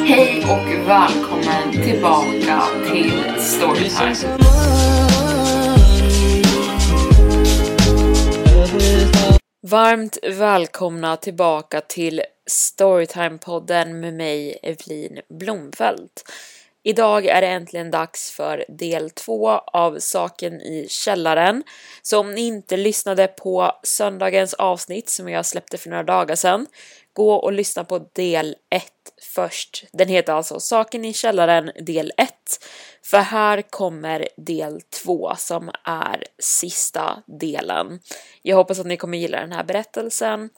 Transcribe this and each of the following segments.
Hej och välkommen tillbaka till Storytime. Varmt välkomna tillbaka till Storytime-podden med mig Evelin Blomfelt. Idag är det äntligen dags för del två av Saken i källaren. Så om ni inte lyssnade på söndagens avsnitt som jag släppte för några dagar sedan, gå och lyssna på del ett först. Den heter alltså Saken i källaren del 1. För här kommer del 2 som är sista delen. Jag hoppas att ni kommer gilla den här berättelsen.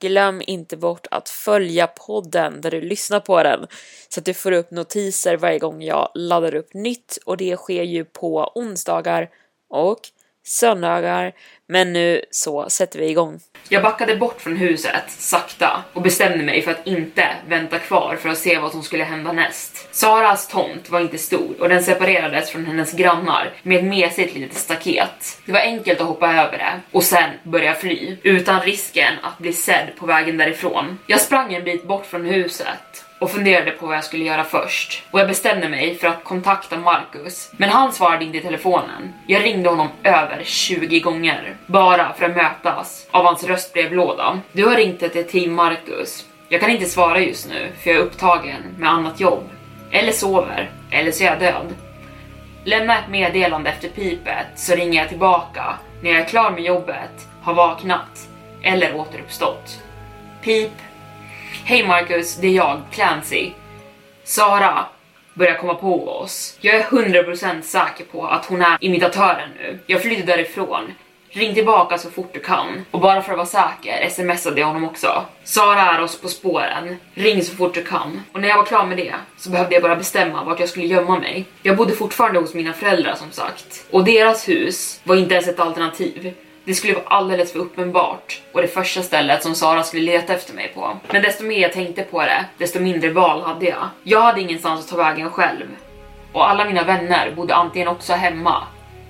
Glöm inte bort att följa podden där du lyssnar på den så att du får upp notiser varje gång jag laddar upp nytt och det sker ju på onsdagar och söndagar. Men nu så sätter vi igång. Jag backade bort från huset sakta och bestämde mig för att inte vänta kvar för att se vad som skulle hända näst. Saras tomt var inte stor och den separerades från hennes grannar med ett mesigt litet staket. Det var enkelt att hoppa över det och sen börja fly utan risken att bli sedd på vägen därifrån. Jag sprang en bit bort från huset och funderade på vad jag skulle göra först. Och jag bestämde mig för att kontakta Marcus. Men han svarade inte i telefonen. Jag ringde honom över 20 gånger. Bara för att mötas av hans röstbrevlåda. Du har ringt till Team Marcus. Jag kan inte svara just nu för jag är upptagen med annat jobb. Eller sover. Eller så är jag död. Lämna ett meddelande efter pipet så ringer jag tillbaka när jag är klar med jobbet, har vaknat eller återuppstått. Pip Hej Marcus, det är jag, Clancy. Sara börjar komma på oss. Jag är 100% säker på att hon är imitatören nu. Jag flyttar därifrån. Ring tillbaka så fort du kan. Och bara för att vara säker smsade jag honom också. Sara är oss på spåren. Ring så fort du kan. Och när jag var klar med det så behövde jag bara bestämma vart jag skulle gömma mig. Jag bodde fortfarande hos mina föräldrar som sagt. Och deras hus var inte ens ett alternativ. Det skulle vara alldeles för uppenbart och det första stället som Sara skulle leta efter mig på. Men desto mer jag tänkte på det, desto mindre val hade jag. Jag hade ingenstans att ta vägen själv. Och alla mina vänner bodde antingen också hemma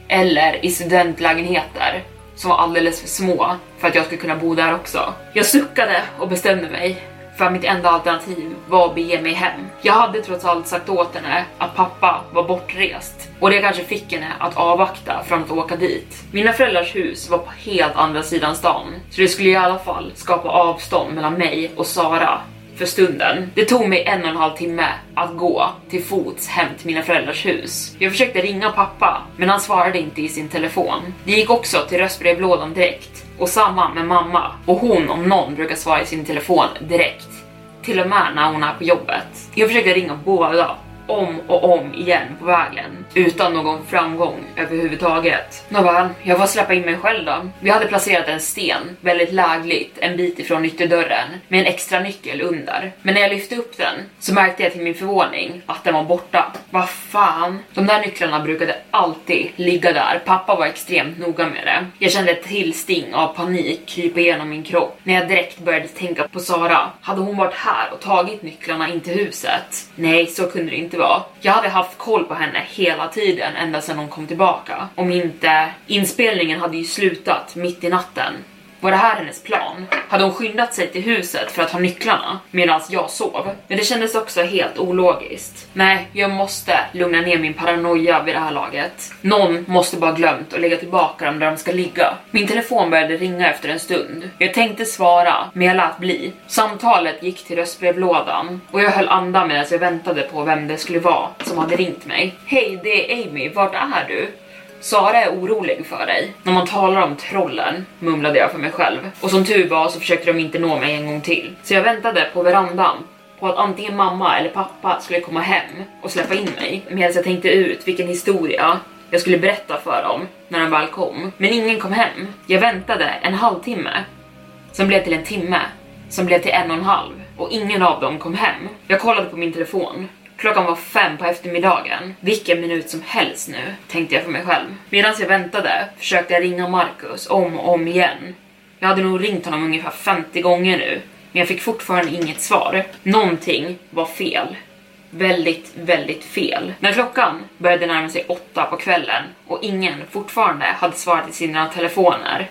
eller i studentlägenheter som var alldeles för små för att jag skulle kunna bo där också. Jag suckade och bestämde mig för mitt enda alternativ var att bege mig hem. Jag hade trots allt sagt åt henne att pappa var bortrest och det kanske fick henne att avvakta från att åka dit. Mina föräldrars hus var på helt andra sidan stan, så det skulle i alla fall skapa avstånd mellan mig och Sara för stunden. Det tog mig en och en halv timme att gå till fots hem till mina föräldrars hus. Jag försökte ringa pappa, men han svarade inte i sin telefon. Det gick också till röstbrevlådan direkt och samma med mamma och hon om någon brukar svara i sin telefon direkt. Till och med när hon är på jobbet. Jag försökte ringa båda om och om igen på vägen utan någon framgång överhuvudtaget. Nåväl, jag får släppa in mig själv då. Vi hade placerat en sten väldigt lägligt en bit ifrån ytterdörren med en extra nyckel under. Men när jag lyfte upp den så märkte jag till min förvåning att den var borta. Vad fan? De där nycklarna brukade alltid ligga där. Pappa var extremt noga med det. Jag kände ett tillsting av panik krypa igenom min kropp när jag direkt började tänka på Sara. Hade hon varit här och tagit nycklarna in till huset? Nej, så kunde det inte vara. Jag hade haft koll på henne hela tiden ända sedan hon kom tillbaka. Om inte inspelningen hade ju slutat mitt i natten. Var det här hennes plan? Hade hon skyndat sig till huset för att ha nycklarna medan jag sov? Men det kändes också helt ologiskt. Nej, jag måste lugna ner min paranoia vid det här laget. Någon måste bara glömt att lägga tillbaka dem där de ska ligga. Min telefon började ringa efter en stund. Jag tänkte svara, men jag lät bli. Samtalet gick till röstbrevlådan och jag höll andan medan jag väntade på vem det skulle vara som hade ringt mig. Hej, det är Amy. Vart är du? Sara är orolig för dig. När man talar om trollen, mumlade jag för mig själv. Och som tur var så försökte de inte nå mig en gång till. Så jag väntade på verandan på att antingen mamma eller pappa skulle komma hem och släppa in mig medan jag tänkte ut vilken historia jag skulle berätta för dem när de väl kom. Men ingen kom hem. Jag väntade en halvtimme, som blev till en timme, som blev till en och en halv och ingen av dem kom hem. Jag kollade på min telefon. Klockan var fem på eftermiddagen. Vilken minut som helst nu, tänkte jag för mig själv. Medan jag väntade försökte jag ringa Marcus om och om igen. Jag hade nog ringt honom ungefär 50 gånger nu, men jag fick fortfarande inget svar. Någonting var fel. Väldigt, väldigt fel. När klockan började närma sig åtta på kvällen och ingen fortfarande hade svarat i sina telefoner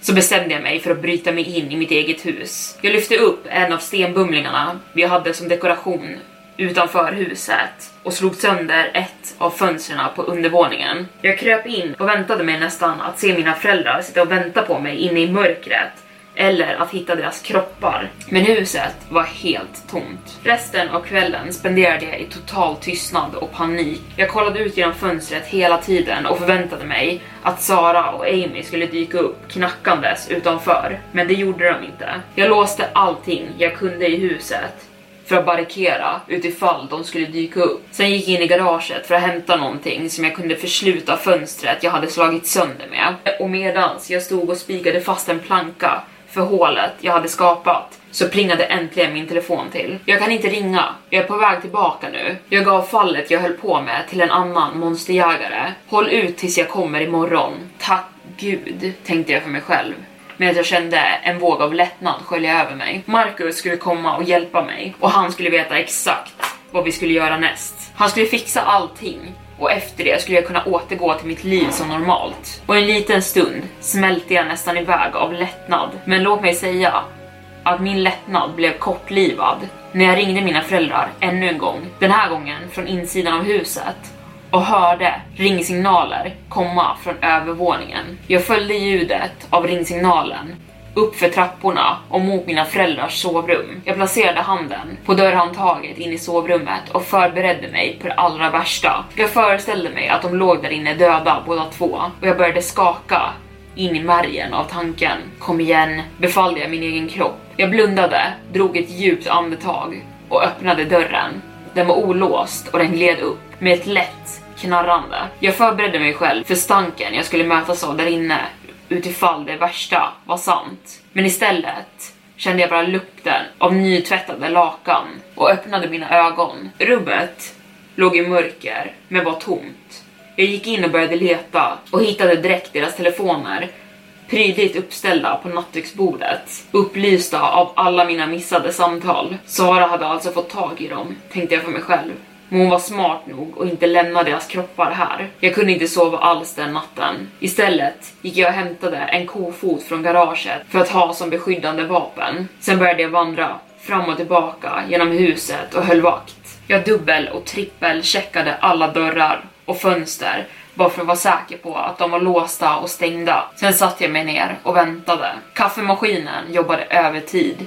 så bestämde jag mig för att bryta mig in i mitt eget hus. Jag lyfte upp en av stenbumlingarna vi hade som dekoration utanför huset och slog sönder ett av fönstren på undervåningen. Jag kröp in och väntade mig nästan att se mina föräldrar sitta och vänta på mig inne i mörkret eller att hitta deras kroppar. Men huset var helt tomt. Resten av kvällen spenderade jag i total tystnad och panik. Jag kollade ut genom fönstret hela tiden och förväntade mig att Sara och Amy skulle dyka upp knackandes utanför. Men det gjorde de inte. Jag låste allting jag kunde i huset för att barrikera utifall de skulle dyka upp. Sen gick jag in i garaget för att hämta någonting som jag kunde försluta fönstret jag hade slagit sönder med. Och medans jag stod och spikade fast en planka för hålet jag hade skapat så plingade äntligen min telefon till. Jag kan inte ringa, jag är på väg tillbaka nu. Jag gav fallet jag höll på med till en annan monsterjägare. Håll ut tills jag kommer imorgon. Tack gud, tänkte jag för mig själv medan jag kände en våg av lättnad skölja över mig. Marcus skulle komma och hjälpa mig och han skulle veta exakt vad vi skulle göra näst. Han skulle fixa allting och efter det skulle jag kunna återgå till mitt liv som normalt. Och en liten stund smälte jag nästan iväg av lättnad. Men låt mig säga att min lättnad blev kortlivad när jag ringde mina föräldrar ännu en gång. Den här gången från insidan av huset och hörde ringsignaler komma från övervåningen. Jag följde ljudet av ringsignalen upp för trapporna och mot mina föräldrars sovrum. Jag placerade handen på dörrhandtaget in i sovrummet och förberedde mig på det allra värsta. Jag föreställde mig att de låg där inne döda båda två och jag började skaka in i märgen av tanken. Kom igen, befallde jag min egen kropp. Jag blundade, drog ett djupt andetag och öppnade dörren. Den var olåst och den gled upp med ett lätt knarrande. Jag förberedde mig själv för stanken jag skulle mötas av där inne utifall det värsta var sant. Men istället kände jag bara lukten av nytvättade lakan och öppnade mina ögon. Rummet låg i mörker men var tomt. Jag gick in och började leta och hittade direkt deras telefoner prydligt uppställda på nattduksbordet, upplysta av alla mina missade samtal. Sara hade alltså fått tag i dem, tänkte jag för mig själv. Men hon var smart nog och inte lämna deras kroppar här. Jag kunde inte sova alls den natten. Istället gick jag och hämtade en kofot från garaget för att ha som beskyddande vapen. Sen började jag vandra fram och tillbaka genom huset och höll vakt. Jag dubbel och trippel checkade alla dörrar och fönster bara för att vara säker på att de var låsta och stängda. Sen satte jag mig ner och väntade. Kaffemaskinen jobbade övertid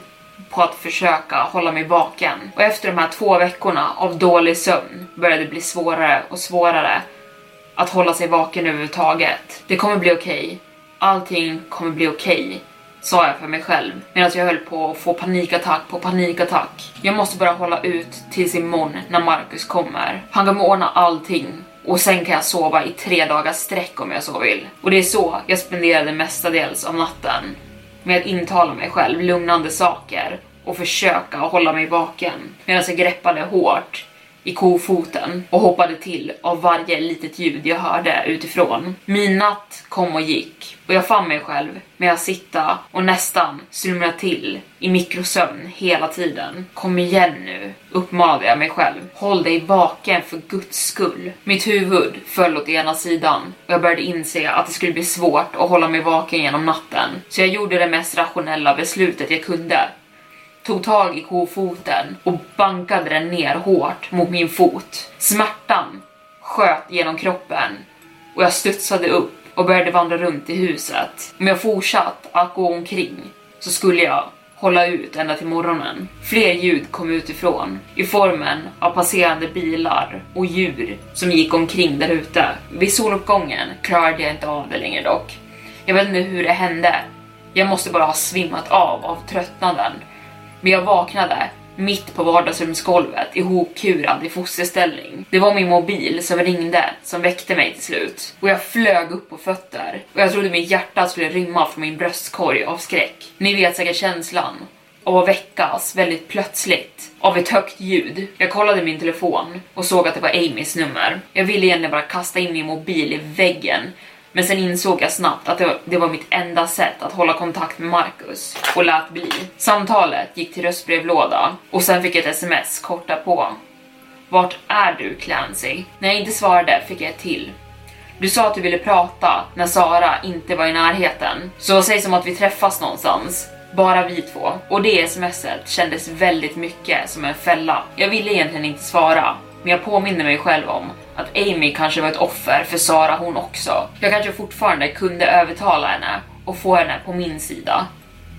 på att försöka hålla mig vaken. Och efter de här två veckorna av dålig sömn började det bli svårare och svårare att hålla sig vaken överhuvudtaget. Det kommer bli okej. Okay. Allting kommer bli okej. Okay sa jag för mig själv medan jag höll på att få panikattack på panikattack. Jag måste bara hålla ut tills imorgon när Marcus kommer. Han kommer ordna allting och sen kan jag sova i tre dagars sträck om jag så vill. Och det är så jag spenderade mestadels av natten med att intala mig själv lugnande saker och försöka hålla mig vaken. Medan jag greppade hårt i kofoten och hoppade till av varje litet ljud jag hörde utifrån. Min natt kom och gick och jag fann mig själv med att sitta och nästan slumra till i mikrosömn hela tiden. Kom igen nu, uppmanade jag mig själv. Håll dig vaken för guds skull. Mitt huvud föll åt ena sidan och jag började inse att det skulle bli svårt att hålla mig vaken genom natten. Så jag gjorde det mest rationella beslutet jag kunde tog tag i kofoten och bankade den ner hårt mot min fot. Smärtan sköt genom kroppen och jag studsade upp och började vandra runt i huset. Om jag fortsatt att gå omkring så skulle jag hålla ut ända till morgonen. Fler ljud kom utifrån i formen av passerande bilar och djur som gick omkring där ute. Vid soluppgången klarade jag inte av det längre dock. Jag vet inte hur det hände. Jag måste bara ha svimmat av av tröttnaden men jag vaknade mitt på vardagsrumsgolvet ihopkurad i fosterställning. Det var min mobil som ringde som väckte mig till slut och jag flög upp på fötter och jag trodde mitt hjärta skulle rymma från min bröstkorg av skräck. Ni vet säkert känslan av att väckas väldigt plötsligt av ett högt ljud. Jag kollade min telefon och såg att det var Amys nummer. Jag ville egentligen bara kasta in min mobil i väggen men sen insåg jag snabbt att det var, mitt enda sätt att hålla kontakt med Marcus och lät bli. Samtalet gick till röstbrevlåda och sen fick jag ett sms kort på. Vart är du Clancy? När jag inte svarade fick jag ett till. Du sa att du ville prata när Sara inte var i närheten, så säg som att vi träffas någonstans. Bara vi två. Och det smset kändes väldigt mycket som en fälla. Jag ville egentligen inte svara, men jag påminner mig själv om att Amy kanske var ett offer för Sara hon också. Jag kanske fortfarande kunde övertala henne och få henne på min sida.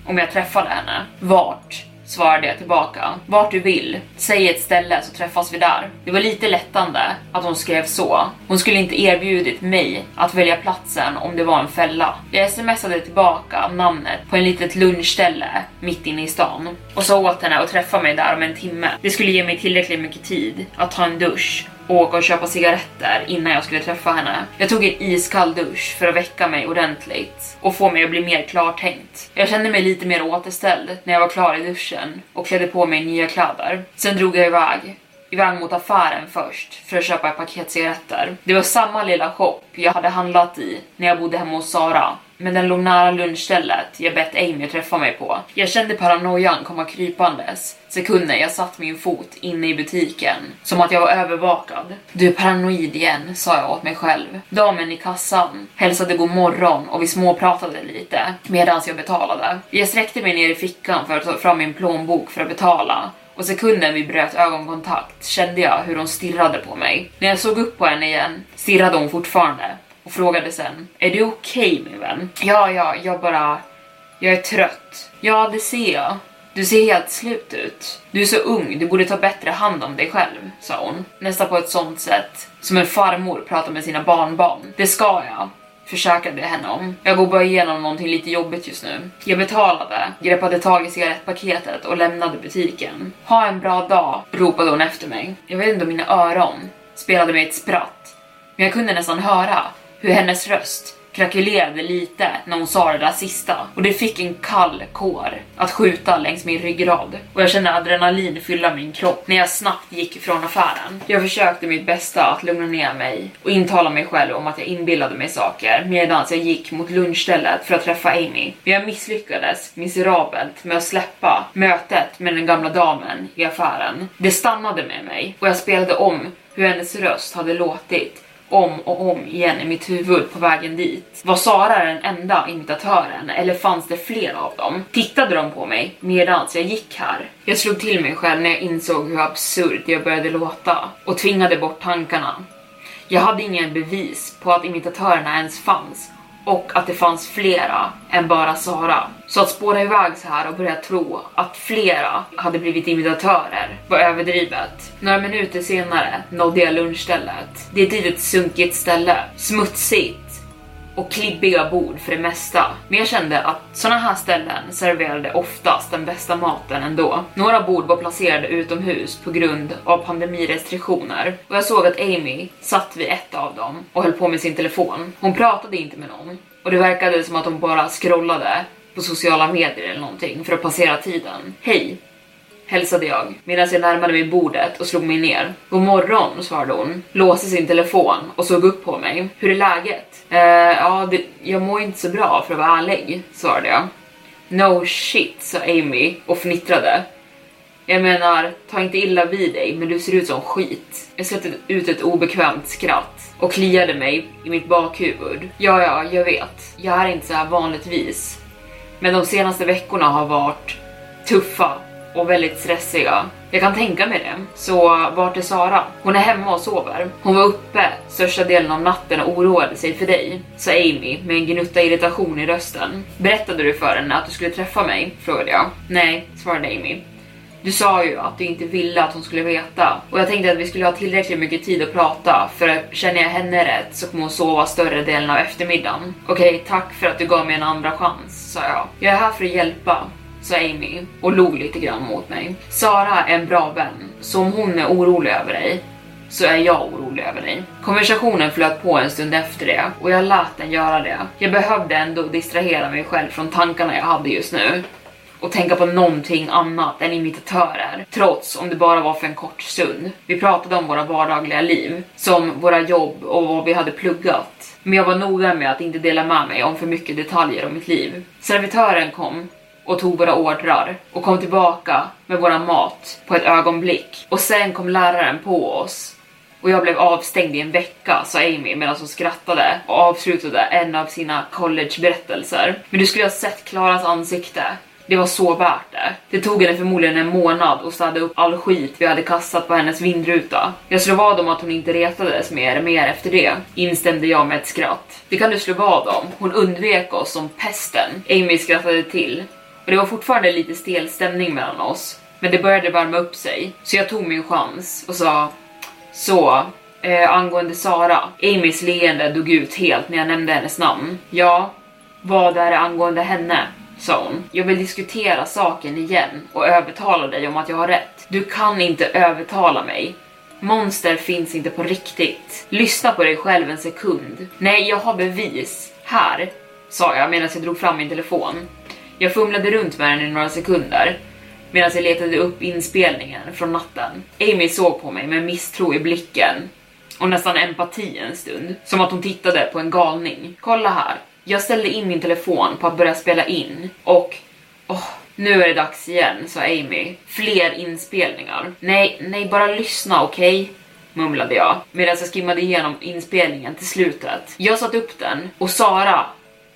Om jag träffade henne. Vart? svarade jag tillbaka. Vart du vill. Säg ett ställe så träffas vi där. Det var lite lättande att hon skrev så. Hon skulle inte erbjudit mig att välja platsen om det var en fälla. Jag smsade tillbaka namnet på en litet lunchställe mitt inne i stan och sa åt henne att träffa mig där om en timme. Det skulle ge mig tillräckligt mycket tid att ta en dusch åka och köpa cigaretter innan jag skulle träffa henne. Jag tog en iskall dusch för att väcka mig ordentligt och få mig att bli mer klartänkt. Jag kände mig lite mer återställd när jag var klar i duschen och klädde på mig nya kläder. Sen drog jag iväg iväg mot affären först för att köpa ett paket cigaretter. Det var samma lilla shop jag hade handlat i när jag bodde hemma hos Sara men den låg nära lunchstället jag bett Amy att träffa mig på. Jag kände paranoian komma krypandes sekunden jag satt min fot inne i butiken, som att jag var övervakad. Du är paranoid igen, sa jag åt mig själv. Damen i kassan hälsade god morgon och vi småpratade lite medan jag betalade. Jag sträckte mig ner i fickan för att ta fram min plånbok för att betala och sekunden vi bröt ögonkontakt kände jag hur hon stirrade på mig. När jag såg upp på henne igen stirrade hon fortfarande och frågade sen, är du okej okay, min vän? Ja, ja, jag bara, jag är trött. Ja, det ser jag. Du ser helt slut ut. Du är så ung, du borde ta bättre hand om dig själv, sa hon. Nästan på ett sånt sätt som en farmor pratar med sina barnbarn. Det ska jag, försäkrade jag henne om. Jag går bara igenom någonting lite jobbigt just nu. Jag betalade, greppade tag i cigarettpaketet och lämnade butiken. Ha en bra dag, ropade hon efter mig. Jag vet inte om mina öron spelade mig ett spratt, men jag kunde nästan höra hur hennes röst krackelerade lite när hon sa det där sista och det fick en kall kår att skjuta längs min ryggrad och jag kände adrenalin fylla min kropp när jag snabbt gick ifrån affären. Jag försökte mitt bästa att lugna ner mig och intala mig själv om att jag inbillade mig saker medan jag gick mot lunchstället för att träffa Amy. Men jag misslyckades miserabelt med att släppa mötet med den gamla damen i affären. Det stannade med mig och jag spelade om hur hennes röst hade låtit om och om igen i mitt huvud på vägen dit. Var Sara den enda imitatören eller fanns det fler av dem? Tittade de på mig medans jag gick här? Jag slog till mig själv när jag insåg hur absurd jag började låta och tvingade bort tankarna. Jag hade ingen bevis på att imitatörerna ens fanns och att det fanns flera än bara Sara. Så att spåra iväg så här och börja tro att flera hade blivit imitatörer var överdrivet. Några minuter senare nådde jag lunchstället. Det är ett litet sunkigt ställe, smutsigt och klibbiga bord för det mesta. Men jag kände att såna här ställen serverade oftast den bästa maten ändå. Några bord var placerade utomhus på grund av pandemirestriktioner och jag såg att Amy satt vid ett av dem och höll på med sin telefon. Hon pratade inte med någon och det verkade som att hon bara scrollade på sociala medier eller någonting för att passera tiden. Hej! Hälsade jag medan jag närmade mig bordet och slog mig ner. God morgon, svarade hon, låste sin telefon och såg upp på mig. Hur är läget? Eh, ja, det, jag mår inte så bra för att vara ärlig, svarade jag. No shit, sa Amy och fnittrade. Jag menar, ta inte illa vid dig, men du ser ut som skit. Jag släppte ut ett obekvämt skratt och kliade mig i mitt bakhuvud. Ja, ja, jag vet. Jag är inte så här vanligtvis. Men de senaste veckorna har varit tuffa och väldigt stressiga. Jag kan tänka mig det. Så vart är Sara? Hon är hemma och sover. Hon var uppe största delen av natten och oroade sig för dig, sa Amy med en gnutta irritation i rösten. Berättade du för henne att du skulle träffa mig? frågade jag. Nej, svarade Amy. Du sa ju att du inte ville att hon skulle veta och jag tänkte att vi skulle ha tillräckligt mycket tid att prata för känner jag henne rätt så kommer hon sova större delen av eftermiddagen. Okej, okay, tack för att du gav mig en andra chans, sa jag. Jag är här för att hjälpa sa Amy och log lite grann mot mig. Sara är en bra vän, så om hon är orolig över dig så är jag orolig över dig. Konversationen flöt på en stund efter det och jag lät den göra det. Jag behövde ändå distrahera mig själv från tankarna jag hade just nu och tänka på någonting annat än imitatörer, trots om det bara var för en kort stund. Vi pratade om våra vardagliga liv, som våra jobb och vad vi hade pluggat. Men jag var noga med att inte dela med mig om för mycket detaljer om mitt liv. Servitören kom och tog våra ordrar och kom tillbaka med våran mat på ett ögonblick. Och sen kom läraren på oss och jag blev avstängd i en vecka, sa Amy medan hon skrattade och avslutade en av sina collegeberättelser. Men du skulle ha sett Klaras ansikte. Det var så värt det. Det tog henne förmodligen en månad att städa upp all skit vi hade kastat på hennes vindruta. Jag slog vad om att hon inte retades mer, mer efter det, instämde jag med ett skratt. Det kan du slå vad om. Hon undvek oss som pesten. Amy skrattade till för det var fortfarande lite stel stämning mellan oss. Men det började värma upp sig, så jag tog min chans och sa så, eh, angående Sara. Amys leende dog ut helt när jag nämnde hennes namn. Ja, vad är det angående henne? sa hon. Jag vill diskutera saken igen och övertala dig om att jag har rätt. Du kan inte övertala mig. Monster finns inte på riktigt. Lyssna på dig själv en sekund. Nej, jag har bevis. Här, sa jag medan jag drog fram min telefon. Jag fumlade runt med den i några sekunder medan jag letade upp inspelningen från natten. Amy såg på mig med misstro i blicken och nästan empati en stund, som att hon tittade på en galning. Kolla här, jag ställde in min telefon på att börja spela in och oh, nu är det dags igen, sa Amy. Fler inspelningar. Nej, nej, bara lyssna, okej? Okay? mumlade jag medan jag skimmade igenom inspelningen till slutet. Jag satte upp den och Sara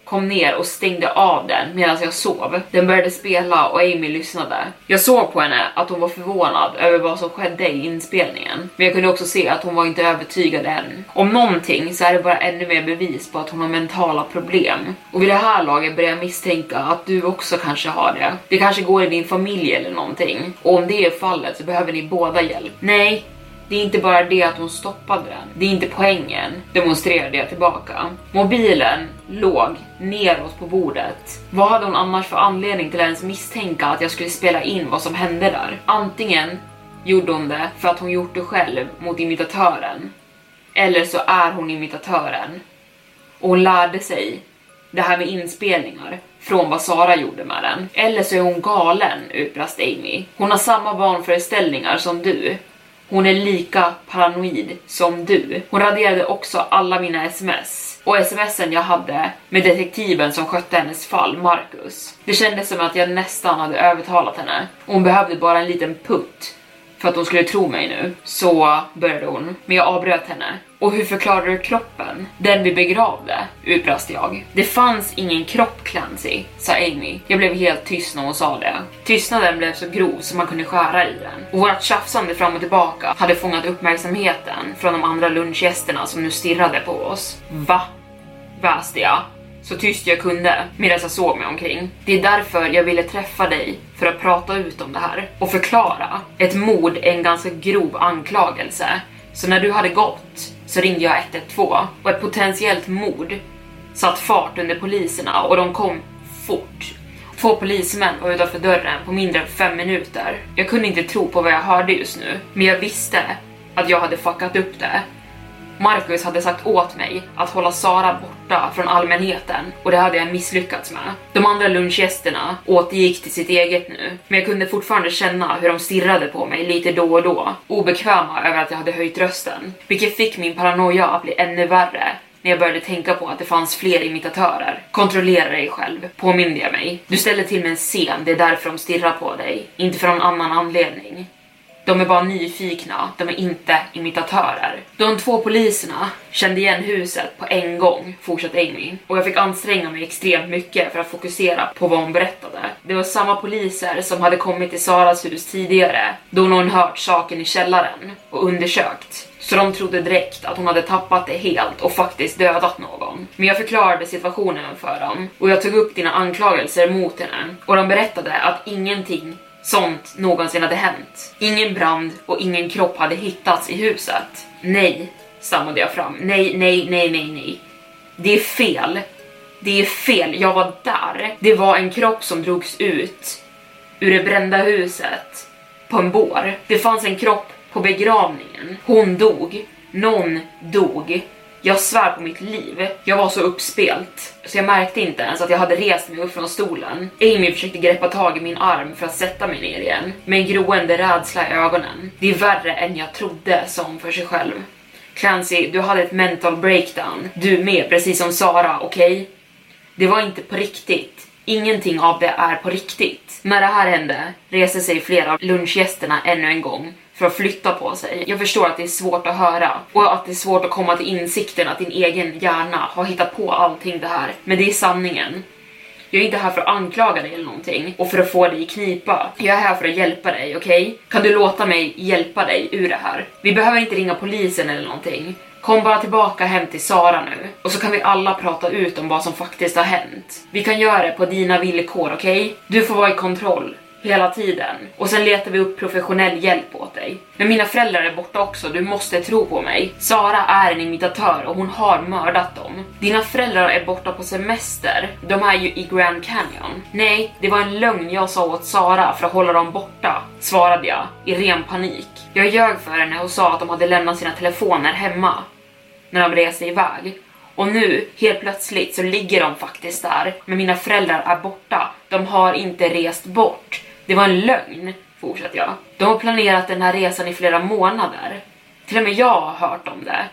kom ner och stängde av den medan jag sov. Den började spela och Amy lyssnade. Jag såg på henne att hon var förvånad över vad som skedde i inspelningen, men jag kunde också se att hon var inte övertygad än. Om någonting så är det bara ännu mer bevis på att hon har mentala problem. Och vid det här laget börjar jag misstänka att du också kanske har det. Det kanske går i din familj eller någonting. Och om det är fallet så behöver ni båda hjälp. Nej, det är inte bara det att hon stoppade den. Det är inte poängen, demonstrerade jag tillbaka. Mobilen låg neråt på bordet. Vad hade hon annars för anledning till att ens misstänka att jag skulle spela in vad som hände där? Antingen gjorde hon det för att hon gjort det själv mot imitatören. Eller så är hon imitatören. Och hon lärde sig det här med inspelningar från vad Sara gjorde med den. Eller så är hon galen, utbrast Amy. Hon har samma vanföreställningar som du hon är lika paranoid som du. Hon raderade också alla mina sms och smsen jag hade med detektiven som skötte hennes fall, Marcus. Det kändes som att jag nästan hade övertalat henne. Hon behövde bara en liten putt för att hon skulle tro mig nu. Så började hon, men jag avbröt henne. Och hur förklarar du kroppen? Den vi begravde? Utbrast jag. Det fanns ingen kropp Clancy, sa Amy. Jag blev helt tyst när hon sa det. Tystnaden blev så grov som man kunde skära i den. Och vårt tjafsande fram och tillbaka hade fångat uppmärksamheten från de andra lunchgästerna som nu stirrade på oss. Va? Väste jag så tyst jag kunde medan jag såg mig omkring. Det är därför jag ville träffa dig för att prata ut om det här och förklara. Ett mord är en ganska grov anklagelse, så när du hade gått så ringde jag 112 och ett potentiellt mord satt fart under poliserna och de kom fort. Två polismän var utanför dörren på mindre än fem minuter. Jag kunde inte tro på vad jag hörde just nu, men jag visste att jag hade fuckat upp det Marcus hade sagt åt mig att hålla Sara borta från allmänheten och det hade jag misslyckats med. De andra lunchgästerna återgick till sitt eget nu, men jag kunde fortfarande känna hur de stirrade på mig lite då och då, obekväma över att jag hade höjt rösten, vilket fick min paranoia att bli ännu värre när jag började tänka på att det fanns fler imitatörer. Kontrollera dig själv, påminde jag mig. Du ställer till med en scen, det är därför de stirrar på dig, inte för någon annan anledning. De är bara nyfikna, de är inte imitatörer. De två poliserna kände igen huset på en gång, fortsatte Amy. Och jag fick anstränga mig extremt mycket för att fokusera på vad hon berättade. Det var samma poliser som hade kommit till Saras hus tidigare, då någon hört saken i källaren och undersökt. Så de trodde direkt att hon hade tappat det helt och faktiskt dödat någon. Men jag förklarade situationen för dem och jag tog upp dina anklagelser mot henne och de berättade att ingenting sånt någonsin hade hänt. Ingen brand och ingen kropp hade hittats i huset. Nej, stammade jag fram. Nej, nej, nej, nej, nej. Det är fel. Det är fel. Jag var där. Det var en kropp som drogs ut ur det brända huset på en bår. Det fanns en kropp på begravningen. Hon dog. Någon dog. Jag svär på mitt liv. Jag var så uppspelt så jag märkte inte ens att jag hade rest mig upp från stolen. Amy försökte greppa tag i min arm för att sätta mig ner igen med en groende rädsla i ögonen. Det är värre än jag trodde, sa hon för sig själv. Clancy, du hade ett mental breakdown. Du med, precis som Sara, okej? Okay? Det var inte på riktigt. Ingenting av det är på riktigt. När det här hände reste sig flera av lunchgästerna ännu en gång för att flytta på sig. Jag förstår att det är svårt att höra och att det är svårt att komma till insikten att din egen hjärna har hittat på allting det här. Men det är sanningen. Jag är inte här för att anklaga dig eller någonting och för att få dig i knipa. Jag är här för att hjälpa dig, okej? Okay? Kan du låta mig hjälpa dig ur det här? Vi behöver inte ringa polisen eller någonting. Kom bara tillbaka hem till Sara nu och så kan vi alla prata ut om vad som faktiskt har hänt. Vi kan göra det på dina villkor, okej? Okay? Du får vara i kontroll hela tiden. Och sen letar vi upp professionell hjälp åt dig. Men mina föräldrar är borta också, du måste tro på mig. Sara är en imitatör och hon har mördat dem. Dina föräldrar är borta på semester, de är ju i Grand Canyon. Nej, det var en lögn jag sa åt Sara för att hålla dem borta, svarade jag i ren panik. Jag ljög för henne och sa att de hade lämnat sina telefoner hemma när de reste iväg. Och nu, helt plötsligt, så ligger de faktiskt där, men mina föräldrar är borta. De har inte rest bort. Det var en lögn, fortsatte jag. De har planerat den här resan i flera månader. Till och med jag har hört om det.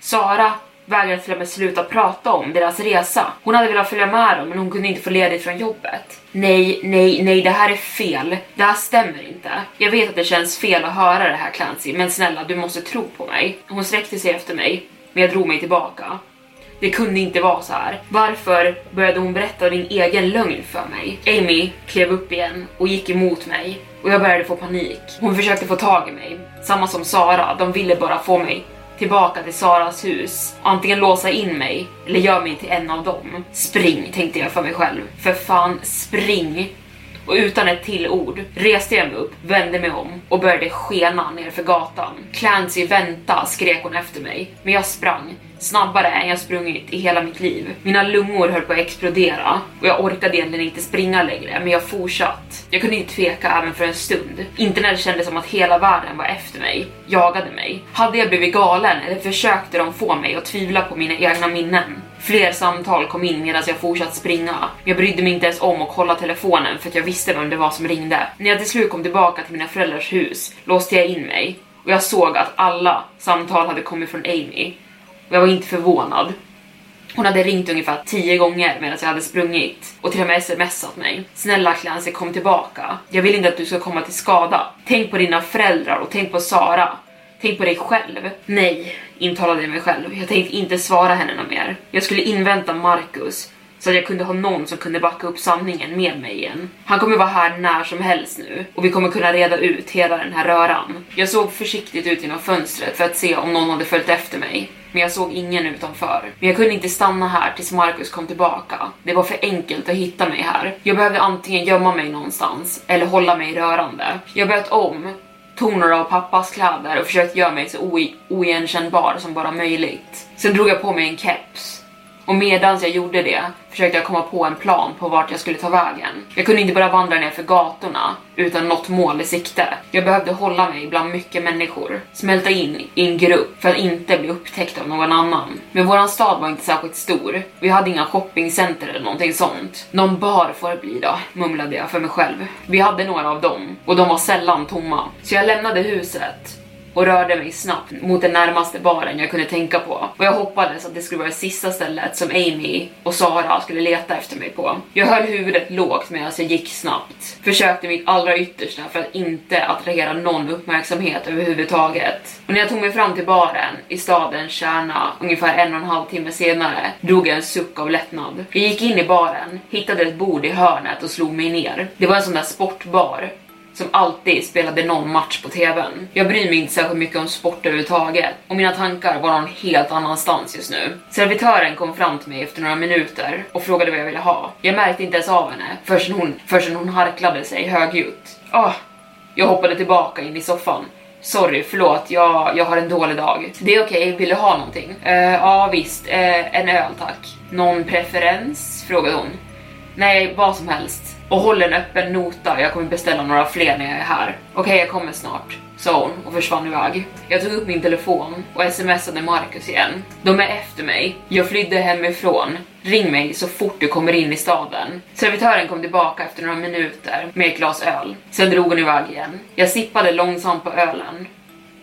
Sara vägrade till och med sluta prata om deras resa. Hon hade velat följa med dem men hon kunde inte få ledigt från jobbet. Nej, nej, nej, det här är fel. Det här stämmer inte. Jag vet att det känns fel att höra det här Clancy, men snälla, du måste tro på mig. Hon sträckte sig efter mig, men jag drog mig tillbaka. Det kunde inte vara så här. Varför började hon berätta din egen lögn för mig? Amy klev upp igen och gick emot mig och jag började få panik. Hon försökte få tag i mig, samma som Sara. De ville bara få mig tillbaka till Saras hus. Antingen låsa in mig eller göra mig till en av dem. Spring, tänkte jag för mig själv. För fan, spring! Och utan ett till ord reste jag mig upp, vände mig om och började skena ner för gatan. Clancy, vänta, skrek hon efter mig. Men jag sprang snabbare än jag sprungit i hela mitt liv. Mina lungor höll på att explodera och jag orkade egentligen inte springa längre, men jag fortsatt. Jag kunde inte tveka även för en stund. Inte när det kändes som att hela världen var efter mig, jagade mig. Hade jag blivit galen eller försökte de få mig att tvivla på mina egna minnen? Fler samtal kom in medan jag fortsatte springa. Jag brydde mig inte ens om att kolla telefonen för att jag visste vem det var som ringde. När jag till slut kom tillbaka till mina föräldrars hus låste jag in mig och jag såg att alla samtal hade kommit från Amy. Och jag var inte förvånad. Hon hade ringt ungefär tio gånger medan jag hade sprungit och till och med smsat mig. Snälla Clancy, kom tillbaka. Jag vill inte att du ska komma till skada. Tänk på dina föräldrar och tänk på Sara. Tänk på dig själv. Nej, intalade jag mig själv. Jag tänkte inte svara henne något mer. Jag skulle invänta Marcus så att jag kunde ha någon som kunde backa upp sanningen med mig igen. Han kommer vara här när som helst nu och vi kommer kunna reda ut hela den här röran. Jag såg försiktigt ut genom fönstret för att se om någon hade följt efter mig men jag såg ingen utanför. Men jag kunde inte stanna här tills Marcus kom tillbaka. Det var för enkelt att hitta mig här. Jag behövde antingen gömma mig någonstans eller hålla mig rörande. Jag böt om tog några av pappas kläder och försökte göra mig så oigenkännbar som bara möjligt. Sen drog jag på mig en keps och medans jag gjorde det försökte jag komma på en plan på vart jag skulle ta vägen. Jag kunde inte bara vandra ner för gatorna utan något mål i sikte. Jag behövde hålla mig bland mycket människor, smälta in i en grupp för att inte bli upptäckt av någon annan. Men våran stad var inte särskilt stor. Vi hade inga shoppingcenter eller någonting sånt. Någon bar får det bli då, mumlade jag för mig själv. Vi hade några av dem och de var sällan tomma. Så jag lämnade huset och rörde mig snabbt mot den närmaste baren jag kunde tänka på. Och jag hoppades att det skulle vara det sista stället som Amy och Sara skulle leta efter mig på. Jag höll huvudet lågt medan jag gick snabbt. Försökte mitt allra yttersta för att inte attrahera någon uppmärksamhet överhuvudtaget. Och när jag tog mig fram till baren i stadens kärna ungefär en och en halv timme senare drog jag en suck av lättnad. Jag gick in i baren, hittade ett bord i hörnet och slog mig ner. Det var en sån där sportbar som alltid spelade någon match på tvn. Jag bryr mig inte särskilt mycket om sport överhuvudtaget och mina tankar var någon helt annanstans just nu. Servitören kom fram till mig efter några minuter och frågade vad jag ville ha. Jag märkte inte ens av henne förrän hon, förrän hon harklade sig högljutt. Åh! Jag hoppade tillbaka in i soffan. Sorry, förlåt, jag, jag har en dålig dag. Det är okej, okay, vill du ha någonting? Uh, ja visst, uh, en öl tack. Någon preferens? frågade hon. Nej, vad som helst och håller en öppen nota, jag kommer beställa några fler när jag är här. Okej, okay, jag kommer snart, sa hon och försvann iväg. Jag tog upp min telefon och smsade Marcus igen. De är efter mig. Jag flydde hemifrån. Ring mig så fort du kommer in i staden. Servitören kom tillbaka efter några minuter med ett glas öl. Sen drog hon iväg igen. Jag sippade långsamt på ölen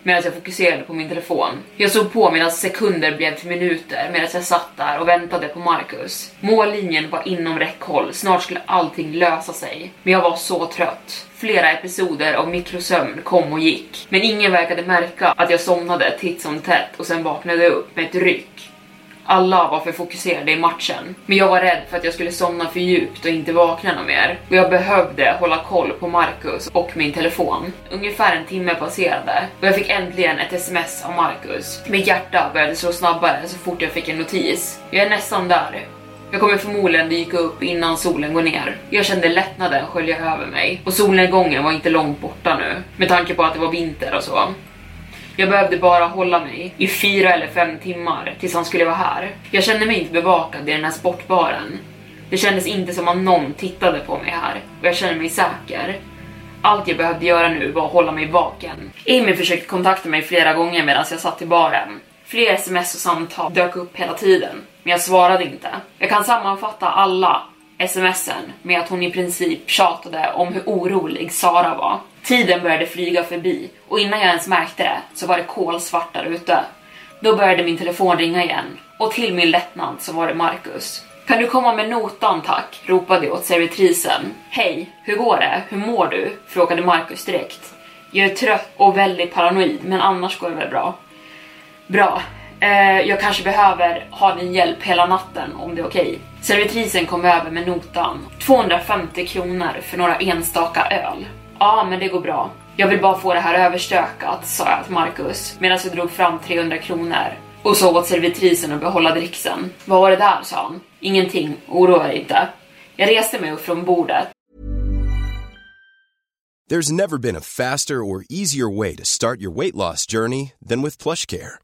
medan jag fokuserade på min telefon. Jag såg på medan sekunder blev till minuter medan jag satt där och väntade på Marcus. Mållinjen var inom räckhåll, snart skulle allting lösa sig. Men jag var så trött. Flera episoder av mikrosömn kom och gick, men ingen verkade märka att jag somnade titt som tätt och sen vaknade upp med ett ryck. Alla var för fokuserade i matchen, men jag var rädd för att jag skulle somna för djupt och inte vakna någon mer. Och jag behövde hålla koll på Marcus och min telefon. Ungefär en timme passerade och jag fick äntligen ett sms av Marcus. Mitt hjärta började slå snabbare så fort jag fick en notis. Jag är nästan där. Jag kommer förmodligen dyka upp innan solen går ner. Jag kände lättnaden skölja över mig och solnedgången var inte långt borta nu med tanke på att det var vinter och så. Jag behövde bara hålla mig i fyra eller fem timmar tills han skulle vara här. Jag kände mig inte bevakad i den här sportbaren. Det kändes inte som att någon tittade på mig här och jag kände mig säker. Allt jag behövde göra nu var att hålla mig vaken. Amy försökte kontakta mig flera gånger medan jag satt i baren. Fler sms och samtal dök upp hela tiden, men jag svarade inte. Jag kan sammanfatta alla smsen med att hon i princip tjatade om hur orolig Sara var. Tiden började flyga förbi och innan jag ens märkte det så var det kolsvart där ute. Då började min telefon ringa igen och till min lättnad så var det Marcus. Kan du komma med notan tack? ropade jag åt servitrisen. Hej, hur går det? Hur mår du? frågade Marcus direkt. Jag är trött och väldigt paranoid, men annars går det väl bra. Bra. Eh, jag kanske behöver ha din hjälp hela natten om det är okej. Okay. Servitrisen kom över med notan. 250 kronor för några enstaka öl. Ja, men det går bra. Jag vill bara få det här överstökat, sa jag till Marcus medan jag drog fram 300 kronor och så åt servitrisen att behålla dricksen. Vad var det där, sa han. Ingenting, oroa dig inte. Jag reste mig upp från bordet. There's never been a faster or easier way to start your weight loss journey than with plush care.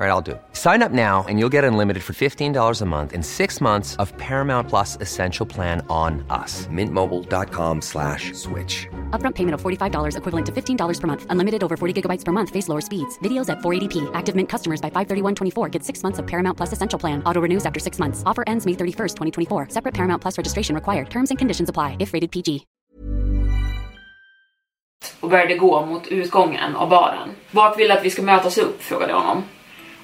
All right, I'll do it. Sign up now and you'll get unlimited for $15 a month in six months of Paramount Plus Essential Plan on us. Mintmobile.com slash switch. Upfront payment of $45 equivalent to $15 per month. Unlimited over 40 gigabytes per month. Face lower speeds. Videos at 480p. Active Mint customers by 531.24 get six months of Paramount Plus Essential Plan. Auto renews after six months. Offer ends May 31st, 2024. Separate Paramount Plus registration required. Terms and conditions apply if rated PG. och började gå mot utgången av baren. Vart vill du att vi ska mötas upp? frågade jag honom.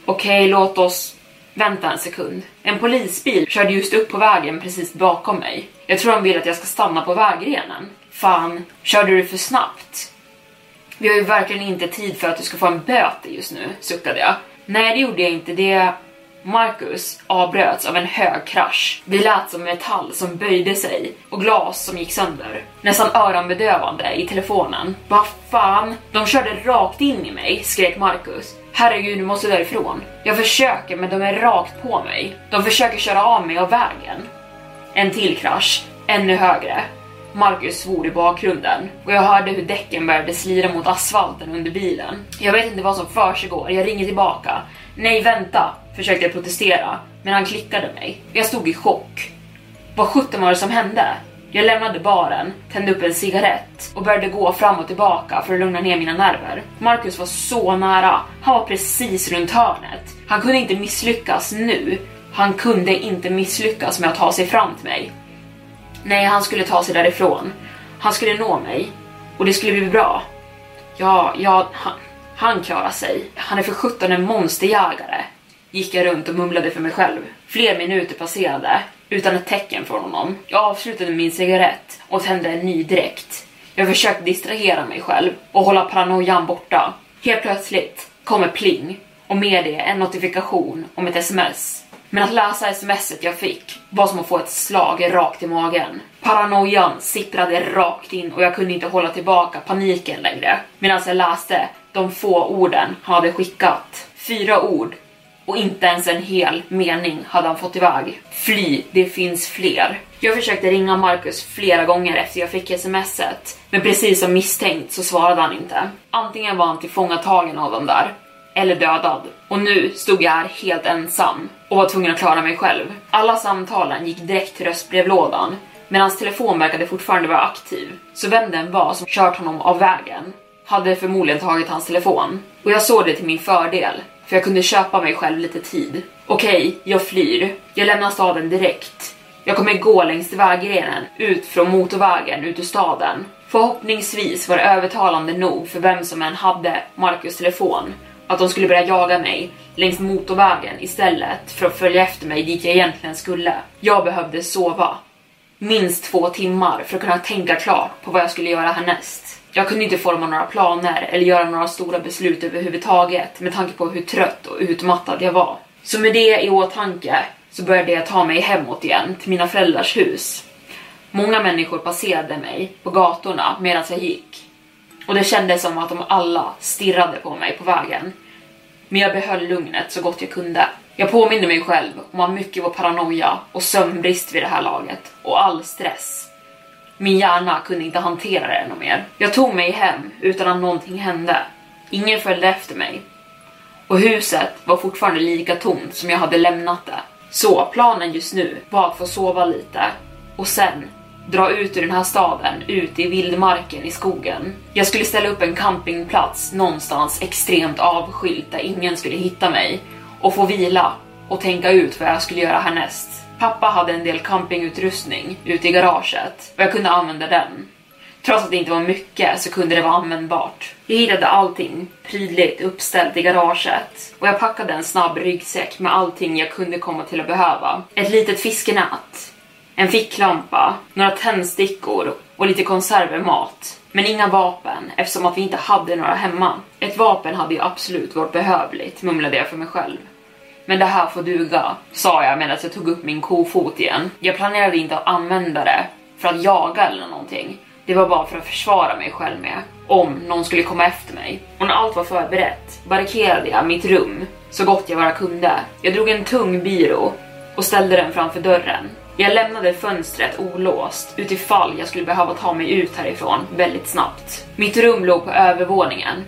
Okej, låt oss vänta en sekund. En polisbil körde just upp på vägen precis bakom mig. Jag tror de vill att jag ska stanna på vägrenen. Fan, körde du för snabbt? Vi har ju verkligen inte tid för att du ska få en böter just nu, suckade jag. Nej, det gjorde jag inte. Det... Marcus avbröts av en hög krasch. Det lät som metall som böjde sig och glas som gick sönder. Nästan öronbedövande i telefonen. Vad fan? De körde rakt in i mig, skrek Marcus. Herregud, du måste därifrån. Jag försöker, men de är rakt på mig. De försöker köra av mig av vägen. En till krasch, ännu högre. Marcus svor i bakgrunden och jag hörde hur däcken började slira mot asfalten under bilen. Jag vet inte vad som försiggår, jag ringer tillbaka. Nej, vänta, försökte jag protestera, men han klickade mig. Jag stod i chock. Vad sjutton var det som hände? Jag lämnade baren, tände upp en cigarett och började gå fram och tillbaka för att lugna ner mina nerver. Marcus var så nära. Han var precis runt hörnet. Han kunde inte misslyckas nu. Han kunde inte misslyckas med att ta sig fram till mig. Nej, han skulle ta sig därifrån. Han skulle nå mig. Och det skulle bli bra. Ja, ja, han, han klarar sig. Han är för sjutton en monsterjägare. Gick jag runt och mumlade för mig själv. Fler minuter passerade utan ett tecken från honom. Jag avslutade min cigarett och tände en ny direkt. Jag försökte distrahera mig själv och hålla paranoian borta. Helt plötsligt kommer pling och med det en notifikation om ett sms. Men att läsa smset jag fick var som att få ett slag rakt i magen. Paranoian sipprade rakt in och jag kunde inte hålla tillbaka paniken längre. Medan jag läste de få orden han hade skickat. Fyra ord och inte ens en hel mening hade han fått iväg. Fly, det finns fler. Jag försökte ringa Marcus flera gånger efter jag fick smset, men precis som misstänkt så svarade han inte. Antingen var han tillfångatagen av dem där, eller dödad. Och nu stod jag här helt ensam och var tvungen att klara mig själv. Alla samtalen gick direkt till röstbrevlådan, men hans telefon verkade fortfarande vara aktiv. Så vem den var som kört honom av vägen hade förmodligen tagit hans telefon. Och jag såg det till min fördel, för jag kunde köpa mig själv lite tid. Okej, jag flyr. Jag lämnar staden direkt. Jag kommer gå längs vägrenen ut från motorvägen ut ur staden. Förhoppningsvis var det övertalande nog för vem som än hade Marcus telefon att de skulle börja jaga mig längs motorvägen istället för att följa efter mig dit jag egentligen skulle. Jag behövde sova. Minst två timmar för att kunna tänka klart på vad jag skulle göra härnäst. Jag kunde inte forma några planer eller göra några stora beslut överhuvudtaget med tanke på hur trött och utmattad jag var. Så med det i åtanke så började jag ta mig hemåt igen till mina föräldrars hus. Många människor passerade mig på gatorna medan jag gick och det kändes som att de alla stirrade på mig på vägen. Men jag behöll lugnet så gott jag kunde. Jag påminde mig själv om att mycket var paranoia och sömnbrist vid det här laget och all stress. Min hjärna kunde inte hantera det ännu mer. Jag tog mig hem utan att någonting hände. Ingen följde efter mig. Och huset var fortfarande lika tomt som jag hade lämnat det. Så planen just nu var att få sova lite och sen dra ut ur den här staden, ut i vildmarken i skogen. Jag skulle ställa upp en campingplats någonstans extremt avskilt där ingen skulle hitta mig och få vila och tänka ut vad jag skulle göra härnäst. Pappa hade en del campingutrustning ute i garaget och jag kunde använda den. Trots att det inte var mycket så kunde det vara användbart. Jag hittade allting prydligt uppställt i garaget och jag packade en snabb ryggsäck med allting jag kunde komma till att behöva. Ett litet fiskenät, en ficklampa, några tändstickor och lite konservemat. Men inga vapen eftersom att vi inte hade några hemma. Ett vapen hade ju absolut varit behövligt, mumlade jag för mig själv. Men det här får duga, sa jag medan jag tog upp min kofot igen. Jag planerade inte att använda det för att jaga eller någonting. Det var bara för att försvara mig själv med, om någon skulle komma efter mig. Och när allt var förberett barrikerade jag mitt rum så gott jag bara kunde. Jag drog en tung byrå och ställde den framför dörren. Jag lämnade fönstret olåst utifall jag skulle behöva ta mig ut härifrån väldigt snabbt. Mitt rum låg på övervåningen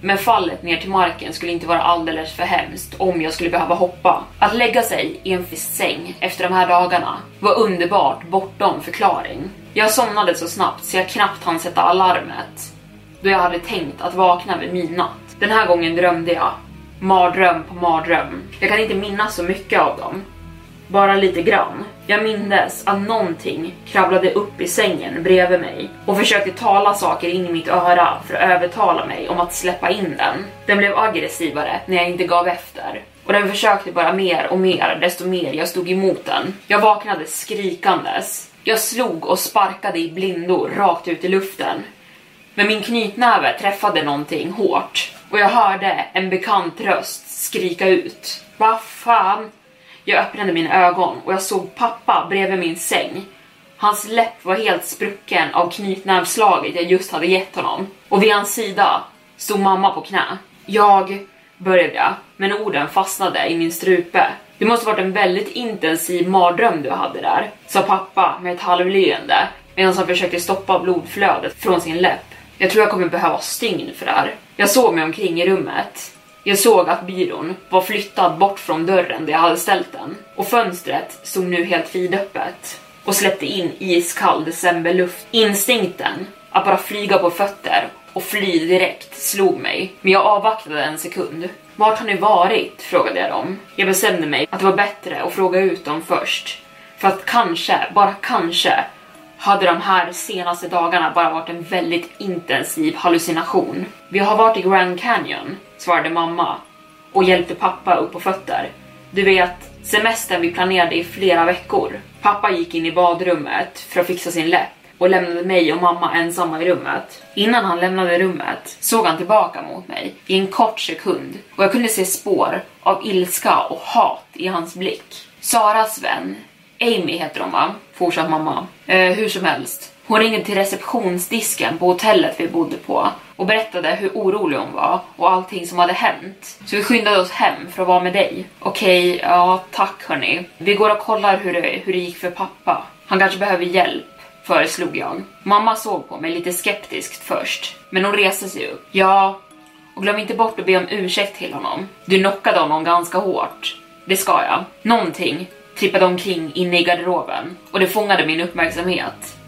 men fallet ner till marken skulle inte vara alldeles för hemskt om jag skulle behöva hoppa. Att lägga sig i en säng efter de här dagarna var underbart bortom förklaring. Jag somnade så snabbt så jag knappt hann sätta alarmet då jag hade tänkt att vakna vid midnatt. Den här gången drömde jag. Mardröm på mardröm. Jag kan inte minnas så mycket av dem. Bara lite grann. Jag mindes att någonting kravlade upp i sängen bredvid mig och försökte tala saker in i mitt öra för att övertala mig om att släppa in den. Den blev aggressivare när jag inte gav efter och den försökte bara mer och mer desto mer jag stod emot den. Jag vaknade skrikandes. Jag slog och sparkade i blindor rakt ut i luften. Men min knytnäve träffade någonting hårt och jag hörde en bekant röst skrika ut. Vad fan? Jag öppnade mina ögon och jag såg pappa bredvid min säng. Hans läpp var helt sprucken av knytnävsslaget jag just hade gett honom. Och vid hans sida stod mamma på knä. Jag började jag, men orden fastnade i min strupe. Det måste varit en väldigt intensiv mardröm du hade där, sa pappa med ett halvleende medan han försökte stoppa blodflödet från sin läpp. Jag tror jag kommer behöva stygn för det här. Jag såg mig omkring i rummet. Jag såg att byrån var flyttad bort från dörren där jag hade ställt den och fönstret stod nu helt vidöppet och släppte in iskall decemberluft. Instinkten att bara flyga på fötter och fly direkt slog mig, men jag avvaktade en sekund. Vart har ni varit? frågade jag dem. Jag bestämde mig att det var bättre att fråga ut dem först. För att kanske, bara kanske, hade de här senaste dagarna bara varit en väldigt intensiv hallucination. Vi har varit i Grand Canyon, svarade mamma och hjälpte pappa upp på fötter. Du vet, semestern vi planerade i flera veckor. Pappa gick in i badrummet för att fixa sin läpp och lämnade mig och mamma ensamma i rummet. Innan han lämnade rummet såg han tillbaka mot mig i en kort sekund och jag kunde se spår av ilska och hat i hans blick. Saras vän, Amy heter hon va? Fortsatt mamma. Eh, hur som helst. Hon ringde till receptionsdisken på hotellet vi bodde på och berättade hur orolig hon var och allting som hade hänt. Så vi skyndade oss hem för att vara med dig. Okej, okay, ja tack hörni. Vi går och kollar hur det, hur det gick för pappa. Han kanske behöver hjälp föreslog jag. Mamma såg på mig lite skeptiskt först, men hon reste sig upp. Ja, och glöm inte bort att be om ursäkt till honom. Du knockade honom ganska hårt. Det ska jag. Någonting trippade omkring inne i garderoben och det fångade min uppmärksamhet.